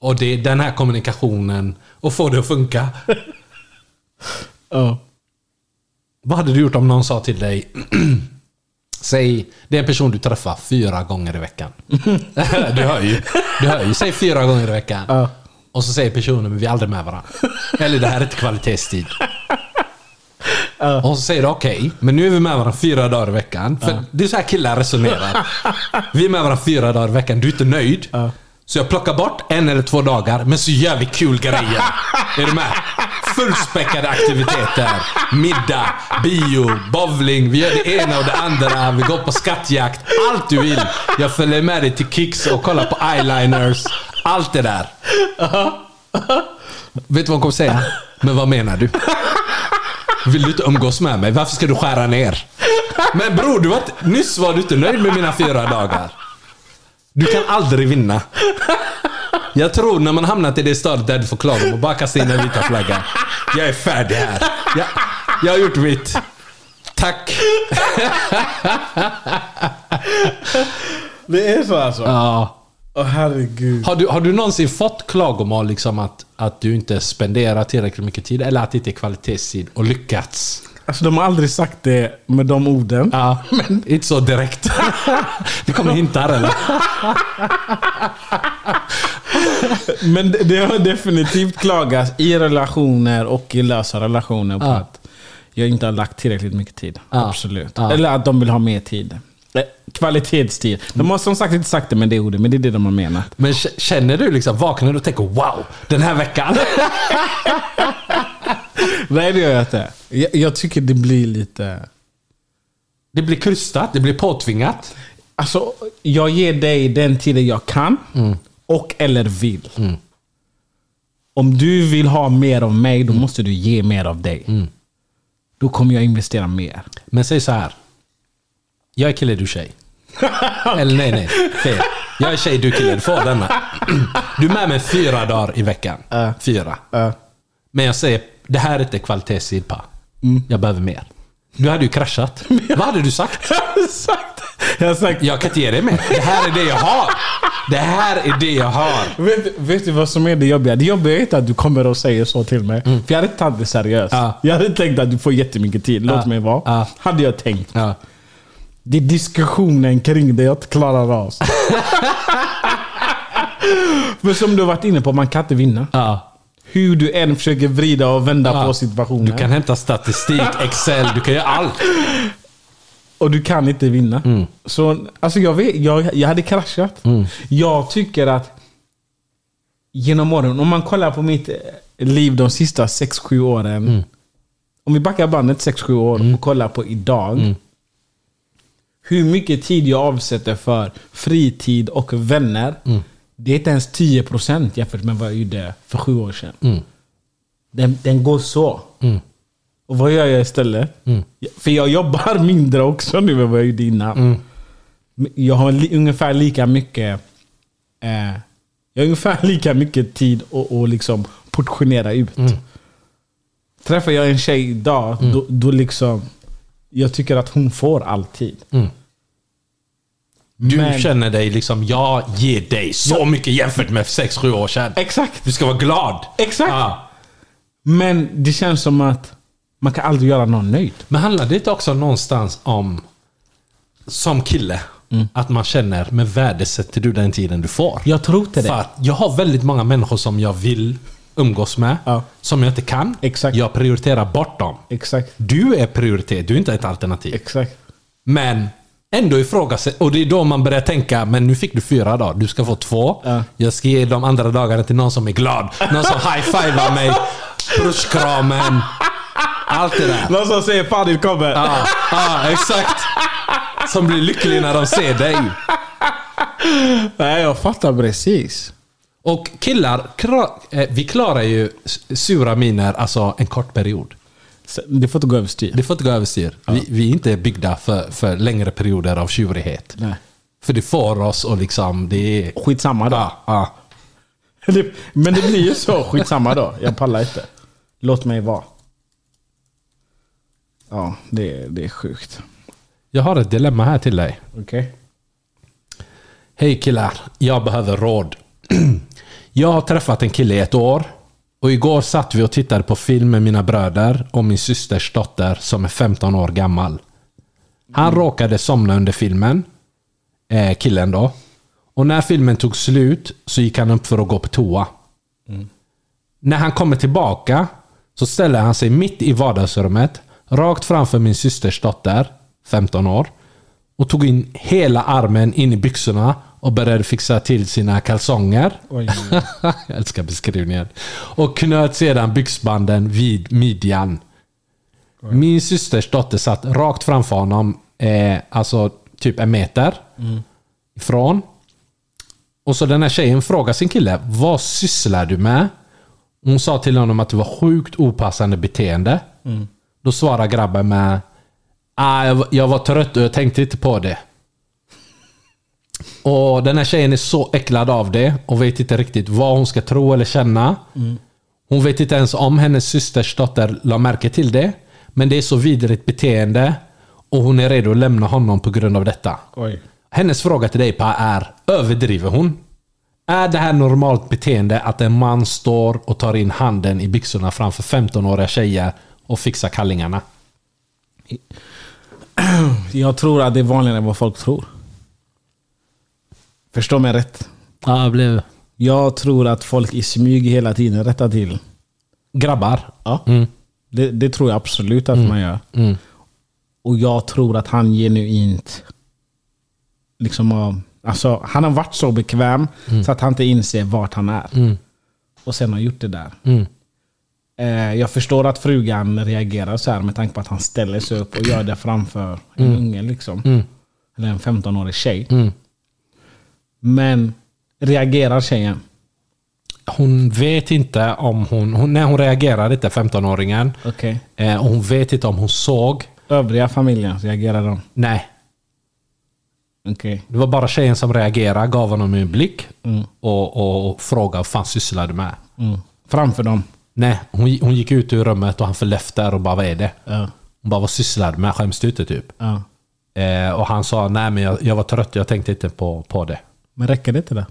Och det är den här kommunikationen och få det att funka. Ja. Vad hade du gjort om någon sa till dig [clears throat] Säg, det är en person du träffar fyra gånger i veckan. [laughs] [laughs] du hör ju. Du hör ju. Säg fyra gånger i veckan. Ja. Och så säger personen, men vi är aldrig med varandra. Eller det här är inte kvalitetstid. Och så säger du okej, men nu är vi med varandra fyra dagar i veckan. För det är så här killar resonerar. Vi är med varandra fyra dagar i veckan, du är inte nöjd. Så jag plockar bort en eller två dagar, men så gör vi kul grejer. är du med? Fullspäckade aktiviteter. Middag, bio, bowling. Vi gör det ena och det andra. Vi går på skattjakt. Allt du vill. Jag följer med dig till Kicks och kollar på eyeliners. Allt det där. Vet du vad hon kommer säga? Men vad menar du? Vill du inte umgås med mig? Varför ska du skära ner? Men bror, du var inte, nyss var du inte nöjd med mina fyra dagar. Du kan aldrig vinna. Jag tror när man hamnat i det stadiet där du får klaga och bara kasta in en vita flagga. Jag är färdig här. Jag, jag har gjort mitt. Tack. Det är så alltså? Ja. Åh herregud. Har du, har du någonsin fått klagomål liksom att, att du inte spenderar tillräckligt mycket tid eller att det inte är kvalitetstid och lyckats? Alltså de har aldrig sagt det med de orden. Ja, [laughs] men [laughs] inte så direkt. [laughs] Det kommer hintar eller? Men det, det har definitivt klagats i relationer och i lösa relationer på Ja. att jag inte har lagt tillräckligt mycket tid. Ja. Absolut. Ja. Eller att de vill ha mer tid. Kvalitetstid. De har som sagt inte sagt det med det ordet, men det är det de har menat. Men känner du liksom, vaknar du och tänker wow, den här veckan? [laughs] Nej, det gör jag inte. Jag, jag tycker det blir lite... Det blir krystat, det blir påtvingat. Alltså, jag ger dig den tiden jag kan. Och eller vill. Om du vill ha mer av mig, då måste du ge mer av dig. Då kommer jag investera mer. Men säg så här. Jag är kille, du är tjej. [laughs] Eller nej, nej. Fel. Jag är tjej, du är kille. Du får denna. [clears throat] Du är med mig fyra dagar i veckan. Fyra. Men jag säger, det här är inte kvalitetstid pa. Jag behöver mer. Du hade ju kraschat. [laughs] Vad hade du sagt? [laughs] Jag har sagt, jag har sagt Jag kan inte ge dig mer. Det här är det jag har. Det här är det jag har. Vet, vet du vad som är det jobbiga? Det jobbiga är inte att du kommer och säger så till mig. För jag hade inte tagit det seriöst. Ja. Jag hade tänkt att du får jättemycket tid. Låt Ja. mig vara. Ja. Hade jag tänkt. Det är diskussionen kring det jag inte klarar av. [laughs] För som du varit inne på, man kan inte vinna. Ja. Hur du än försöker vrida och vända Ja. på situationen. Du kan hämta statistik, Excel, du kan göra allt. Och du kan inte vinna. Mm. Så alltså jag, vet, jag, jag hade kraschat. Jag tycker att genom åren, om man kollar på mitt eh, liv de sista 6-7 åren. Mm. Om vi backar bandet 6-7 år och kollar på idag. Mm. Hur mycket tid jag avsätter för fritid och vänner. Mm. Det är inte ens 10% jämfört med vad jag gjorde för sju år sedan. Mm. Den, den går så. Och vad gör jag istället? Mm. För jag jobbar [laughs] mindre också nu än vad jag gjorde innan. Mm. Jag har li, ungefär lika mycket Eh, jag har ungefär [laughs] lika mycket tid att att liksom portionera ut. Mm. Träffar jag en tjej idag, då, då liksom... Jag tycker att hon får all tid. Du Men- känner dig liksom, jag ger dig så mycket jämfört med 6-7 år sedan. Exakt! Du ska vara glad. Exakt! Ja. Men det känns som att man kan aldrig göra någon nöjd. Men handlar det inte också någonstans om, som kille, Mm. att man känner, men värdesätter du den tiden du får? Jag tror inte det. För att jag har väldigt många människor som jag vill umgås med, Ja. som jag inte kan. Exakt. Jag prioriterar bort dem. Exakt. Du är prioritet, du är inte ett alternativ. Exakt. Men ändå ifrågasätta. Och det är då man börjar tänka, men nu fick du fyra dagar. Du ska få två. Ja. Jag ska ge de andra dagarna till någon som är glad. Någon som high-fivar mig. Pushkramen. Allt det där. Någon som säger fan det kommer. Ja, ja, exakt. Som blir lycklig när de ser dig. Nej, jag fattar precis. Och killar, eh, vi klarar ju sura miner alltså en kort period. Det får inte gå överstyr. Det får inte gå överstyr. Vi, vi är inte byggda för, för längre perioder av tjurighet. Nej. För det får oss och liksom, det är... Skitsamma då. Ja, ja. [laughs] Men det blir ju så. Skitsamma då. Jag pallar inte. Låt mig vara. Ja, det, det är sjukt. Jag har ett dilemma här till dig. Okej. Hej killar, jag behöver råd. [clears throat] jag har träffat en kille i ett år. Och igår satt vi och tittade på film med mina bröder och min systers dotter som är 15 år gammal. Han råkade somna under filmen. Eh, killen då. Och när filmen tog slut så gick han upp för att gå på toa. När han kommer tillbaka så ställer han sig mitt i vardagsrummet, rakt framför min systers dotter, 15 år, och tog in hela armen in i byxorna och började fixa till sina kalsonger. Oj. [laughs] Jag älskar beskrivningen. Och knöt sedan byxbanden vid midjan. Min systers dotter satt rakt framför honom, eh, alltså typ en meter ifrån. Och så den här tjejen frågar sin kille, vad sysslar du med? Hon sa till honom att det var sjukt opassande beteende. Då svarar grabben med, ah, jag, var- jag var trött och jag tänkte inte på det. Och den här tjejen är så äcklad av det och vet inte riktigt vad hon ska tro eller känna. Hon vet inte ens om hennes systers dotter la märke till det. Men det är så vidrigt beteende och hon är redo att lämna honom på grund av detta. Oj. Hennes fråga till dig Pa är, överdriver hon? Är det här normalt beteende att en man står och tar in handen i byxorna framför 15-åriga tjejer och fixar kallingarna? Jag tror att det är vanligare än vad folk tror. Förstå mig rätt. Ja, jag blev... Jag tror att folk i smyg hela tiden rättar till. Grabbar? Ja. Mm. Det, det tror jag absolut att man gör. Mm. Och jag tror att han genuint... Liksom alltså, han har varit så bekväm så att han inte inser vart han är. Mm. Och sen har gjort det där. Mm. Eh, jag förstår att frugan reagerar så här med tanke på att han ställer sig upp och gör det framför en unge. Liksom. Mm. Eller en 15-årig tjej. Men reagerar tjejen? Hon vet inte om hon... hon när hon reagerar inte, 15-åringen. Okej. Eh, hon vet inte om hon såg. Övriga familjen, reagerar de? Nej. Okej. Det var bara tjejen som reagerade, gav honom en blick Mm. och, och, och frågade vad fan sysslar du med? Mm. Framför dem? Nej, hon, hon gick ut ur rummet och han föll efter och bara vad är det? Ja. Hon bara vad sysslar du med? Skäms du inte typ? ja. Eh, och han sa nej men jag, jag var trött, jag tänkte inte på, på det. Men räcker det inte det?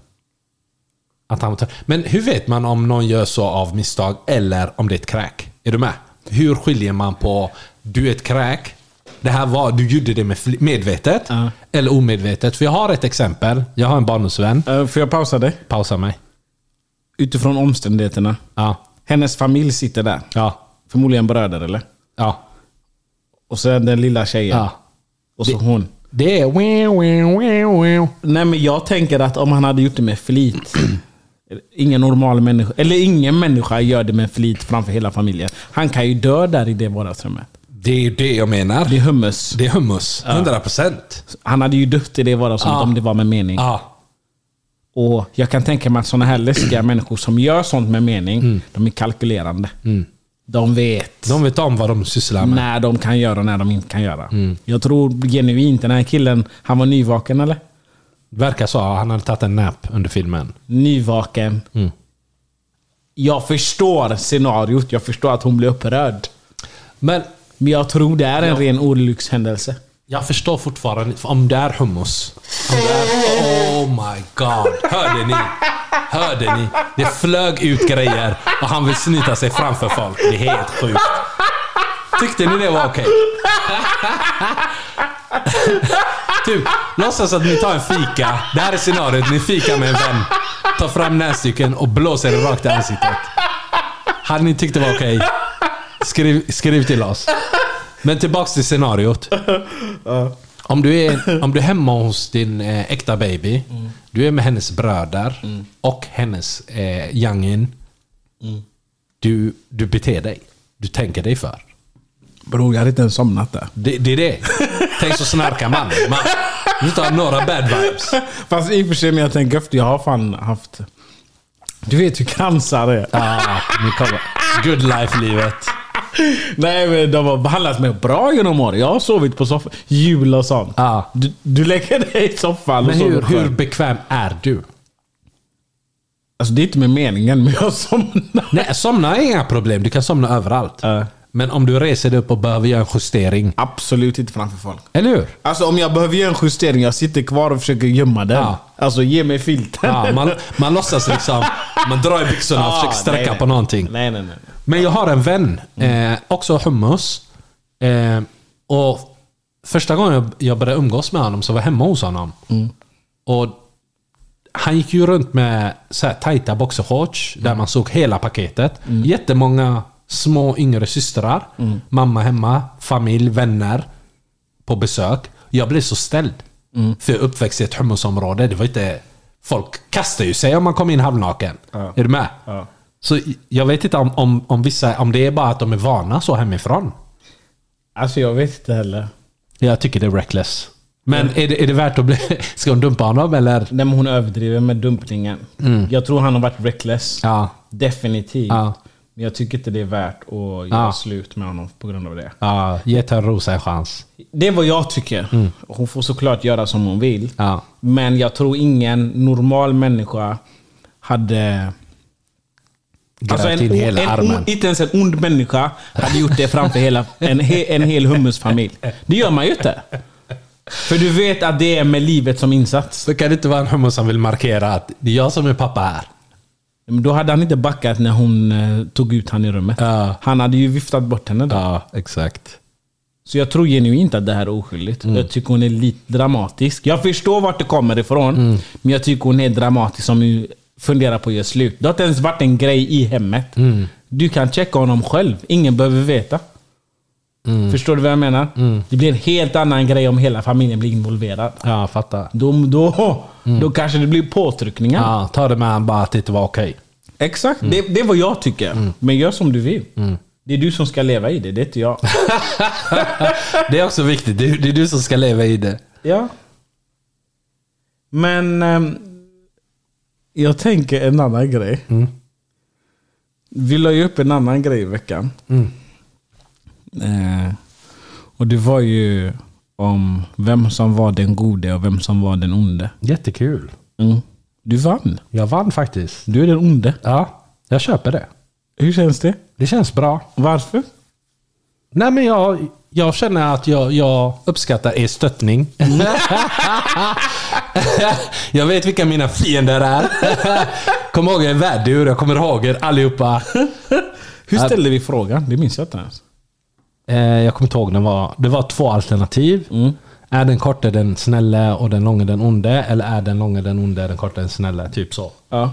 Att han trött. Men hur vet man om någon gör så av misstag eller om det är ett kräk? Är du med? Hur skiljer man på du är ett kräk, det här var, du gjorde det med medvetet Ja. eller omedvetet? För jag har ett exempel. Jag har en barndomsvän. Uh, får jag pausa dig? Pausa mig. Utifrån omständigheterna. Ja. Hennes familj sitter där. Ja. Förmodligen bröder eller? Ja. Och är den lilla tjejen. Och så hon. Det är... Nej men jag tänker att om han hade gjort det med flit. ingen normal människa, eller ingen människa gör det med flit framför hela familjen. Han kan ju dö där i det vardagsrummet. Det är ju det jag menar. Det är hummus. Det är hummus. 100%. Han hade ju dött i det vardagsrummet Ja. om det var med mening. Ja. Och jag kan tänka mig att sådana här läskiga människor som gör sånt med mening, de är kalkylerande. De vet De vet om vad de sysslar med. när de kan göra och när de inte kan göra. Jag tror genuint, den här killen, han var nyvaken eller? Verkar så. Han hade tagit en nap under filmen. Nyvaken. Mm. Jag förstår scenariot. Jag förstår att hon blir upprörd. Men Men jag tror det är en ren olyckshändelse. jag förstår fortfarande. Om det är hummus. Om det är, oh my god. Hörde ni? Hörde ni? Det flög ut grejer och han vill snyta sig framför folk. Det är helt sjukt. Tyckte ni det var okej? [laughs] typ, låtsas att ni tar en fika. Det här är scenariot. Ni fikar med en vän. Tar fram näsduken och blåser det rakt i ansiktet. Hade ni tyckt det var okej? Skriv, skriv till oss. Men tillbaks till scenariot. Om du, är, om du är hemma hos din eh, äkta baby. Du är med hennes bröder och hennes eh, youngin. Du, du beter dig. Du tänker dig för. Bror, jag hade inte ens somnat där. Det, det är det. Tänk så snarkar man. man du tar några bad vibes. Fast i och för sig när jag tänker efter, jag har fan haft... Du vet hur cancer är. Ah, nu kommer good life-livet. Nej men de har behandlat mig bra genom åren. Jag har sovit på soffan. Jul och sånt. Ja. Du, du lägger dig i soffan Men och sover hur, hur själv. bekväm är du? Alltså det är inte med meningen, men jag somnar. Nej, somna är inga problem. Du kan somna överallt. Ja. Men om du reser dig upp och behöver göra en justering. Absolut inte framför folk. Eller hur? Alltså om jag behöver göra en justering, jag sitter kvar och försöker gömma den. Ja. Alltså ge mig filten. Ja, man, man låtsas liksom... [laughs] Man drar i byxorna och försöker sträcka nej, nej. på någonting. Nej, nej, nej. Men jag har en vän, eh, också hummus. Eh, och första gången jag, började umgås med honom så var jag hemma hos honom. Och han gick ju runt med så här tajta boxershorts där man såg hela paketet. Jättemånga små yngre systrar. Mamma hemma, familj, vänner på besök. Jag blev så ställd. För jag är uppväxt i ett hummusområde. Det var inte... Folk kastar ju sig om man kommer in halvnaken. Är du med? Ja. Så jag vet inte om, om, om vissa... Om det är bara att de är vana så hemifrån. Alltså jag vet inte heller. Jag tycker det är reckless. Men är, det, är det värt att bli... [laughs] Ska hon dumpa honom eller? Nej, men hon överdriver med dumpningen. Jag tror han har varit reckless. Ja. Definitivt. Ja. Men jag tycker inte det är värt att göra Ja. slut med honom på grund av det. Ja, ge Törnrosa en chans. Det är vad jag tycker. Hon får såklart göra som hon vill. Ja. Men jag tror ingen normal människa hade... Alltså in hela en, armen. ond- inte ens en ond människa hade gjort det framför hela, en, en hel hummusfamilj. Det gör man ju inte. För du vet att det är med livet som insats. Så kan det inte vara en hummus som vill markera att det är jag som är pappa här. Men då hade han inte backat när hon eh, tog ut han i rummet. Ja. Han hade ju viftat bort henne då. Ja, exakt. Så jag tror genuint att det här är oskyldigt. Mm. Jag tycker hon är lite dramatisk. Jag förstår vart det kommer ifrån. Mm. Men jag tycker hon är dramatisk som funderar på att göra slut. Det har inte ens varit en grej i hemmet. Mm. Du kan checka honom själv. Ingen behöver veta. Mm. Förstår du vad jag menar? Det blir en helt annan grej om hela familjen blir involverad. Ja, fattar. Då, då, då kanske det blir påtryckningar. Ja, ta det med han bara att det inte var okej. Exakt, det, det är vad jag tycker. Men gör som du vill. Det är du som ska leva i det, det är inte jag. [laughs] Det är också viktigt. Det är, det är du som ska leva i det. Ja. Men ehm, jag tänker en annan grej. Vi la ju upp en annan grej i veckan. Eh, och det var ju om vem som var den gode och vem som var den onde. Jättekul. Mm. Du vann. Jag vann faktiskt. Du är den onde. Ja, jag köper det. Hur känns det? Det känns bra. Varför? Nej men jag, jag känner att jag, jag uppskattar er stöttning. [laughs] jag vet vilka mina fiender är. [laughs] Kommer ihåg er värdur, jag kommer ihåg er allihopa. Hur ställde vi frågan? Det minns jag inte ens. Eh, jag kommer inte ihåg, den var, det var två alternativ. Är den korta den snälle och den långa den onde? Eller är den långa den onde, den korta den snälle? Typ så. Ja.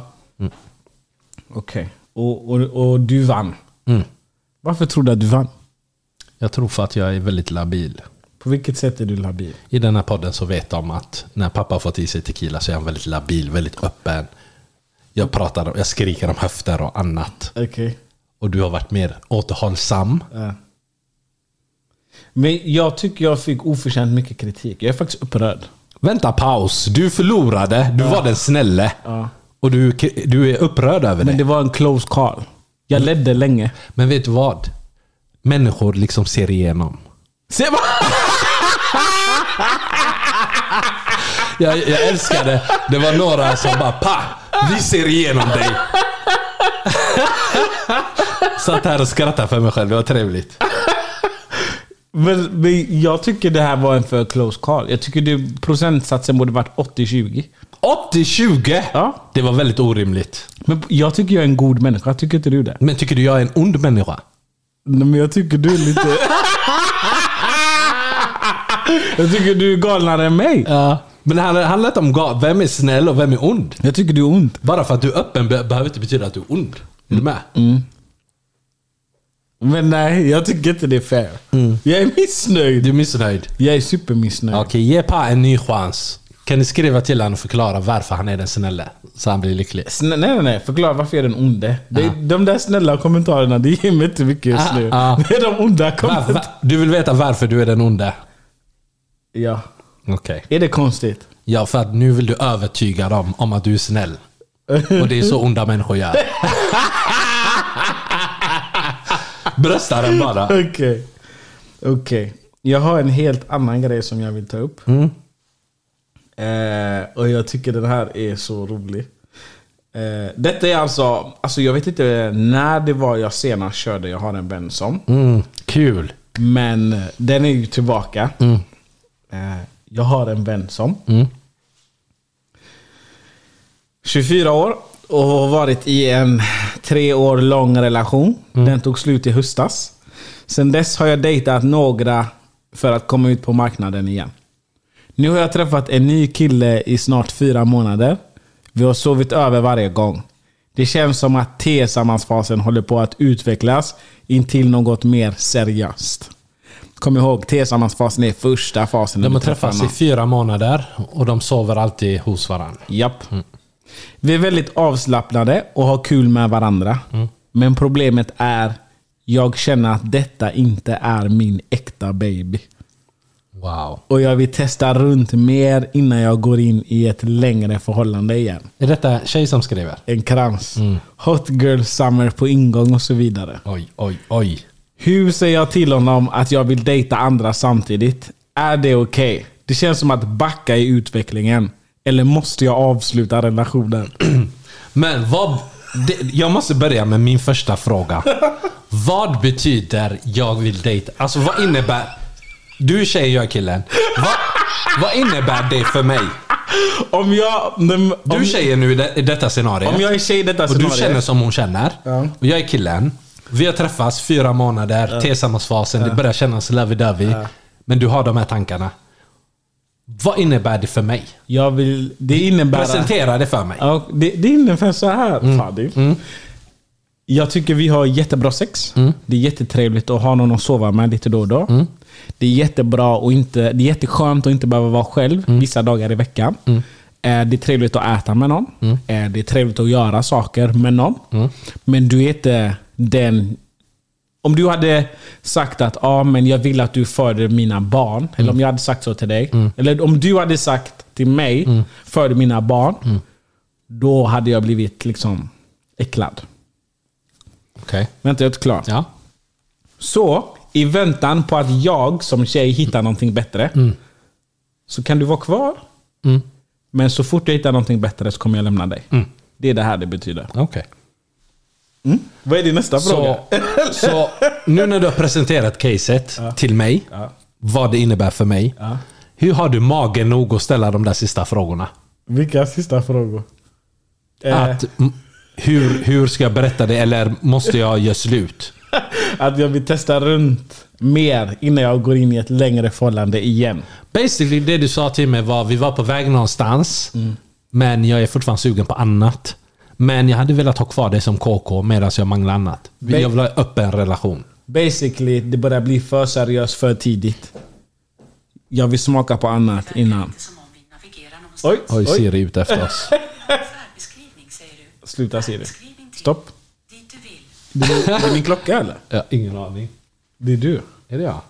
Okej. Och, och, och du vann. Mm. Varför tror du att du vann? Jag tror för att jag är väldigt labil. På vilket sätt är du labil? I den här podden så vet de att när pappa har fått i sig tequila så är han väldigt labil, väldigt öppen. Jag pratar, jag skriker om höfter och annat. Okej. Och du har varit mer återhållsam. Ja. Men jag tycker jag fick oförtjänt mycket kritik. Jag är faktiskt upprörd. Vänta paus, du förlorade, du var den snälle. Och du, du är upprörd över Men det. det var en close call. Jag ledde länge. Men vet du vad? Människor liksom ser igenom. Se vad? [laughs] jag, jag älskar det. Det var några som bara pa! Vi ser igenom dig. [laughs] Satt här och skrattade för mig själv. Det var trevligt. Men, men jag tycker det här var en för close call. Jag tycker det, procentsatsen borde varit 80-20. 80-20? Ja. Det var väldigt orimligt. Men jag tycker jag är en god människa. Tycker inte du det? Men tycker du jag är en ond människa? Nej, men jag tycker du är lite... [laughs] jag tycker du är galnare än mig. Ja. Men det handlar, inte om ga- vem är snäll och vem är ond. Jag tycker du är ond. Bara för att du är öppen be- behöver inte betyda att du är ond. Är du med? Men nej, jag tycker inte det är fair. Jag är missnöjd. Du är missnöjd? Jag är supermissnöjd. Okej, ge Pa en ny chans. Kan ni skriva till honom och förklara varför han är den snälle? Så han blir lycklig. Snä, nej, nej, nej. Förklara varför jag är den onde. Det, De där snälla kommentarerna, det ger mig inte mycket just Ah, nu. ah. Det är de onda kommentarerna. va, du vill veta varför du är den onde? Ja. Okej. Är det konstigt? Ja, för att nu vill du övertyga dem om att du är snäll. Och det är så onda människor gör. [laughs] Brösta den bara. [laughs] Okej. Okej. Jag har en helt annan grej som jag vill ta upp. Mm. Eh, och jag tycker den här är så rolig. Eh, detta är alltså, alltså, jag vet inte när det var jag senast körde Jag har en vän som. Mm, kul. Men den är ju tillbaka. Mm. Eh, jag har en vän som. Mm. 24 år och har varit i en tre år lång relation. Mm. Den tog slut i höstas. Sen dess har jag dejtat några för att komma ut på marknaden igen. Nu har jag träffat en ny kille i snart fyra månader. Vi har sovit över varje gång. Det känns som att tillsammansfasen håller på att utvecklas in till något mer seriöst. Kom ihåg, tillsammansfasen är första fasen. De har träffats i fyra månader och de sover alltid hos varandra. Japp. Vi är väldigt avslappnade och har kul med varandra. Men problemet är, jag känner att detta inte är min äkta baby. Wow. Och jag vill testa runt mer innan jag går in i ett längre förhållande igen. Är detta tjej som skriver? En krans. Hot girl summer på ingång och så vidare. Oj, oj, oj. Hur säger jag till honom att jag vill dejta andra samtidigt? Är det okej? Det känns som att backa i utvecklingen. Eller måste jag avsluta relationen? [clears throat] Men vad... Det, jag måste börja med min första fråga. [laughs] vad betyder jag vill dejta? Alltså vad innebär... Du är tjej, jag är killen. Vad, vad innebär det för mig? Om jag... Om, Du är tjejen nu i, det, i detta scenario. om jag är tjej i detta och scenario. du känner som hon känner. Och jag är killen. Vi har träffats fyra månader, tillsammansfasen, det börjar kännas lovey-dovey. Men du har de här tankarna. Vad innebär det för mig? Jag vill... Det innebär... Presentera det för mig. Ja, det, det innebär så här Mm. Fadi. Jag tycker vi har jättebra sex. Mm. Det är jättetrevligt att ha någon att sova med lite då och då. Det är jättebra och inte, det är jätteskönt att inte behöva vara själv Mm. vissa dagar i veckan. Eh, Det är trevligt att äta med någon. Mm. Eh, Det är trevligt att göra saker med någon. Men du är inte den... Om du hade sagt att ah, men jag vill att du föder mina barn. Eller om jag hade sagt så till dig. Eller om du hade sagt till mig, föder mina barn. Då hade jag blivit liksom äcklad. Okej. Vänta, jag är inte klar. Ja. Så, i väntan på att jag som tjej hittar någonting bättre. Så kan du vara kvar. Mm. Men så fort jag hittar någonting bättre så kommer jag lämna dig. Det är det här det betyder. Okej. Vad är din nästa fråga? Så, så nu när du har presenterat caset till mig, vad det innebär för mig. Hur har du magen nog att ställa de där sista frågorna? Vilka sista frågor? Eh, Att, hur, hur ska jag berätta det eller måste jag göra slut? [laughs] att jag vill testa runt mer innan jag går in i ett längre förhållande igen. Basically det du sa till mig var vi var på väg någonstans. Mm. Men jag är fortfarande sugen på annat. Men jag hade velat ha kvar det som KK medan jag manglar annat. Jag vill ha en öppen relation. Basically, det börjar bli för seriöst för tidigt. Jag vill smaka på annat innan. Oj, Oj, oj. Siri är ute efter oss. [laughs] Sluta Siri. Stopp. Det är, det är min klocka eller? Har ingen aning. Det är du. Är det jag?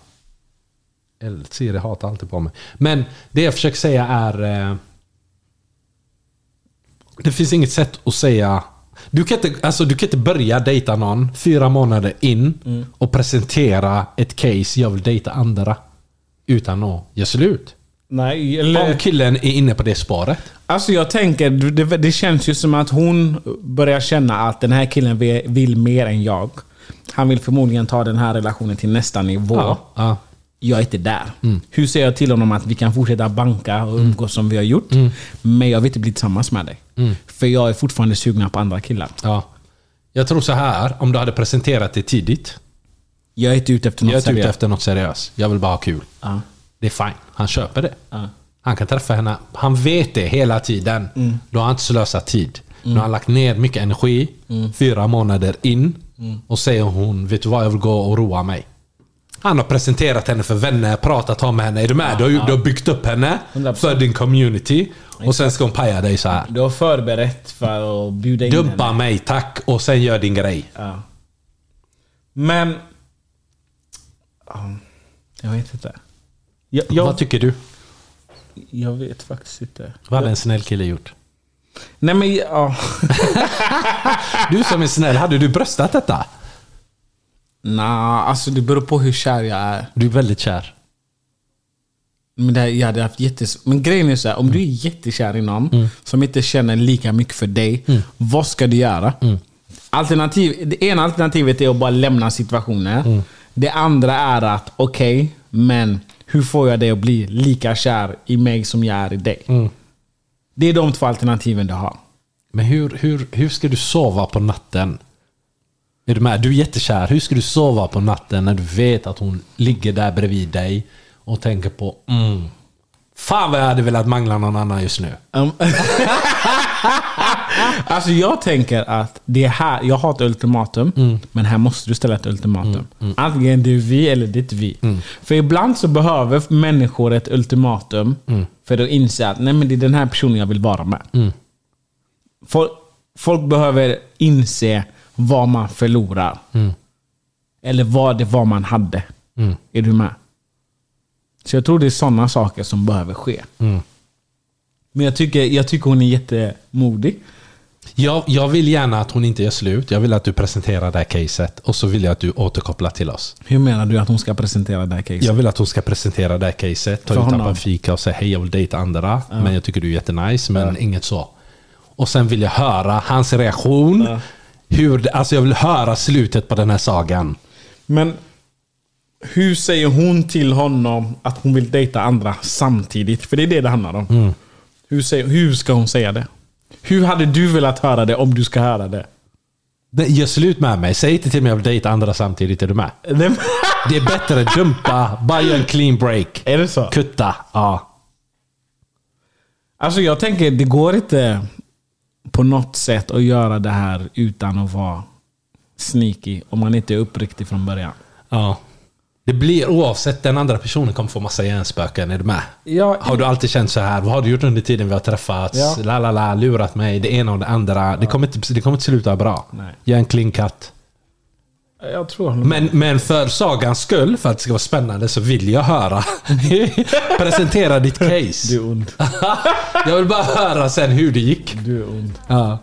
Eller Siri hatar alltid på mig. Men det jag försöker säga är... Det finns inget sätt att säga... Du kan, inte, alltså, du kan inte börja dejta någon fyra månader in och presentera ett case, jag vill dejta andra. utan att göra slut. Nej, eller... Om killen är inne på det spåret. Alltså jag tänker, det, det känns ju som att hon börjar känna att den här killen vill, vill mer än jag. Han vill förmodligen ta den här relationen till nästa nivå. Ja, ja. Jag är inte där. Hur säger jag till honom att vi kan fortsätta banka och umgås som vi har gjort? Men jag vill inte bli tillsammans med dig. För jag är fortfarande sugen på andra killar. Ja. Jag tror så här, om du hade presenterat det tidigt. Jag är inte ute efter något Jag är inte ute seriöst. efter något seriöst. Jag vill bara ha kul. Ja. Det är fine. Han köper det. Ja. Han kan träffa henne. Han vet det hela tiden. Mm. Då har han inte slösat tid. Nu har han lagt ner mycket energi. Mm. Fyra månader in. Och säger hon, vet du vad? Jag vill gå och roa mig. Han har presenterat henne för vänner, pratat om henne. Är du med? Du, har, ju- du har byggt upp henne 100%. för din community. Och sen ska hon paja dig så här. Du har förberett för att bjuda in Dumpa henne. mig, tack. Och sen gör din grej. Ja. Men... Ja, Jag vet inte. Jag, jag, Vad tycker du? jag vet faktiskt inte. Vad hade en snäll kille gjort? Nej men ja... [laughs] Du som är snäll, hade du bröstat detta? Nah, alltså det beror på hur kär jag är. Du är väldigt kär. Men det, jag hade haft jättes... Men grejen är så här, om du är jättekär i någon som inte känner lika mycket för dig, vad ska du göra? Alternativ, det ena alternativet är att bara lämna situationen. Det andra är att, okej, men hur får jag dig att bli lika kär i mig som jag är i dig? Det är de två alternativen du har. Men hur, hur, hur ska du sova på natten? Är du med? Du är jättekär. Hur ska du sova på natten när du vet att hon ligger där bredvid dig och tänker på mm, Fan vad jag hade velat mangla någon annan just nu. Um, [laughs] alltså jag tänker att det är här, jag har ett ultimatum, men här måste du ställa ett ultimatum. Antingen det är vi eller det är vi. För ibland så behöver människor ett ultimatum för att inse att nej, men det är den här personen jag vill vara med. Folk, folk behöver inse vad man förlorar. Eller vad det var man hade. Är du med? Så jag tror det är sådana saker som behöver ske. Men jag tycker, jag tycker hon är jättemodig. Jag, jag vill gärna att hon inte gör slut. Jag vill att du presenterar det här caset och så vill jag att du återkopplar till oss. Hur menar du att hon ska presentera det här caset? Jag vill att hon ska presentera det här caset, ta För ut honom. på en fika och säga hej jag vill dejta andra. Men jag tycker du är jättenice, men inget så. Och sen vill jag höra hans reaktion. Hur, det- alltså jag vill höra slutet på den här sagan. Men hur säger hon till honom att hon vill dejta andra samtidigt? För det är det det handlar om. Mm. Hur, säger, hur ska hon säga det? Hur hade du velat höra det om du ska höra det? Gör slut med mig. Säg inte till mig att jag vill dejta andra samtidigt. Är du med? Det är bättre jumpa, bara gör en clean break. Är det så? Kutta. Ja. Alltså jag tänker, det går inte på något sätt att göra det här utan att vara sneaky. Om man inte är uppriktig från början. ja. Det blir oavsett, den andra personen kommer få massa hjärnspöken. Är du med? Ja, Har du alltid känt så här? Vad har du gjort under tiden vi har träffats? Ja. La, la, la, lurat mig, det ena och det andra. Det, kommer inte, det kommer inte sluta bra. Nej. Gör en clean cut. Jag tror Men, men för sagans skull, för att det ska vara spännande, så vill jag höra. [laughs] Presentera ditt case. Du är ond. [laughs] Jag vill bara höra sen hur det gick. Du är ond. Ja.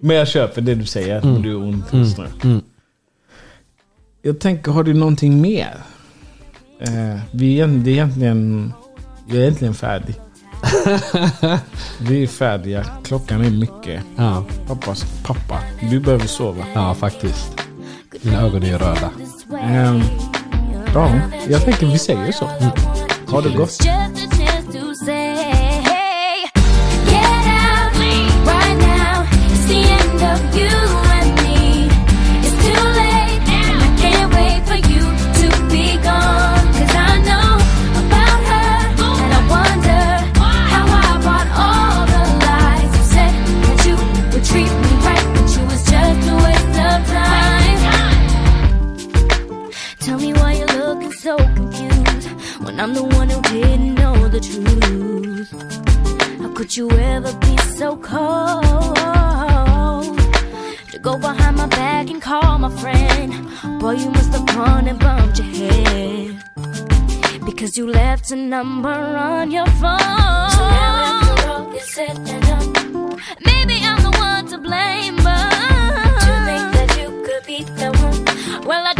Men jag köper det du säger. Mm. Du är ond just nu. Jag tänker, har du någonting mer? Eh, vi är, det är egentligen... Jag är egentligen färdig. [laughs] vi är färdiga. Klockan är mycket. Ja. Pappas, pappa, du behöver sova. ja, faktiskt. Mina ögon är röda. Ehm, ja, jag tänker vi säger så. Ha det gott. Could you ever be so cold to go behind my back and call my friend? Boy, you must have run and bumped your head because you left a number on your phone. So now after all is said and done, maybe I'm the one to blame, but to think that you could be the one. Well, I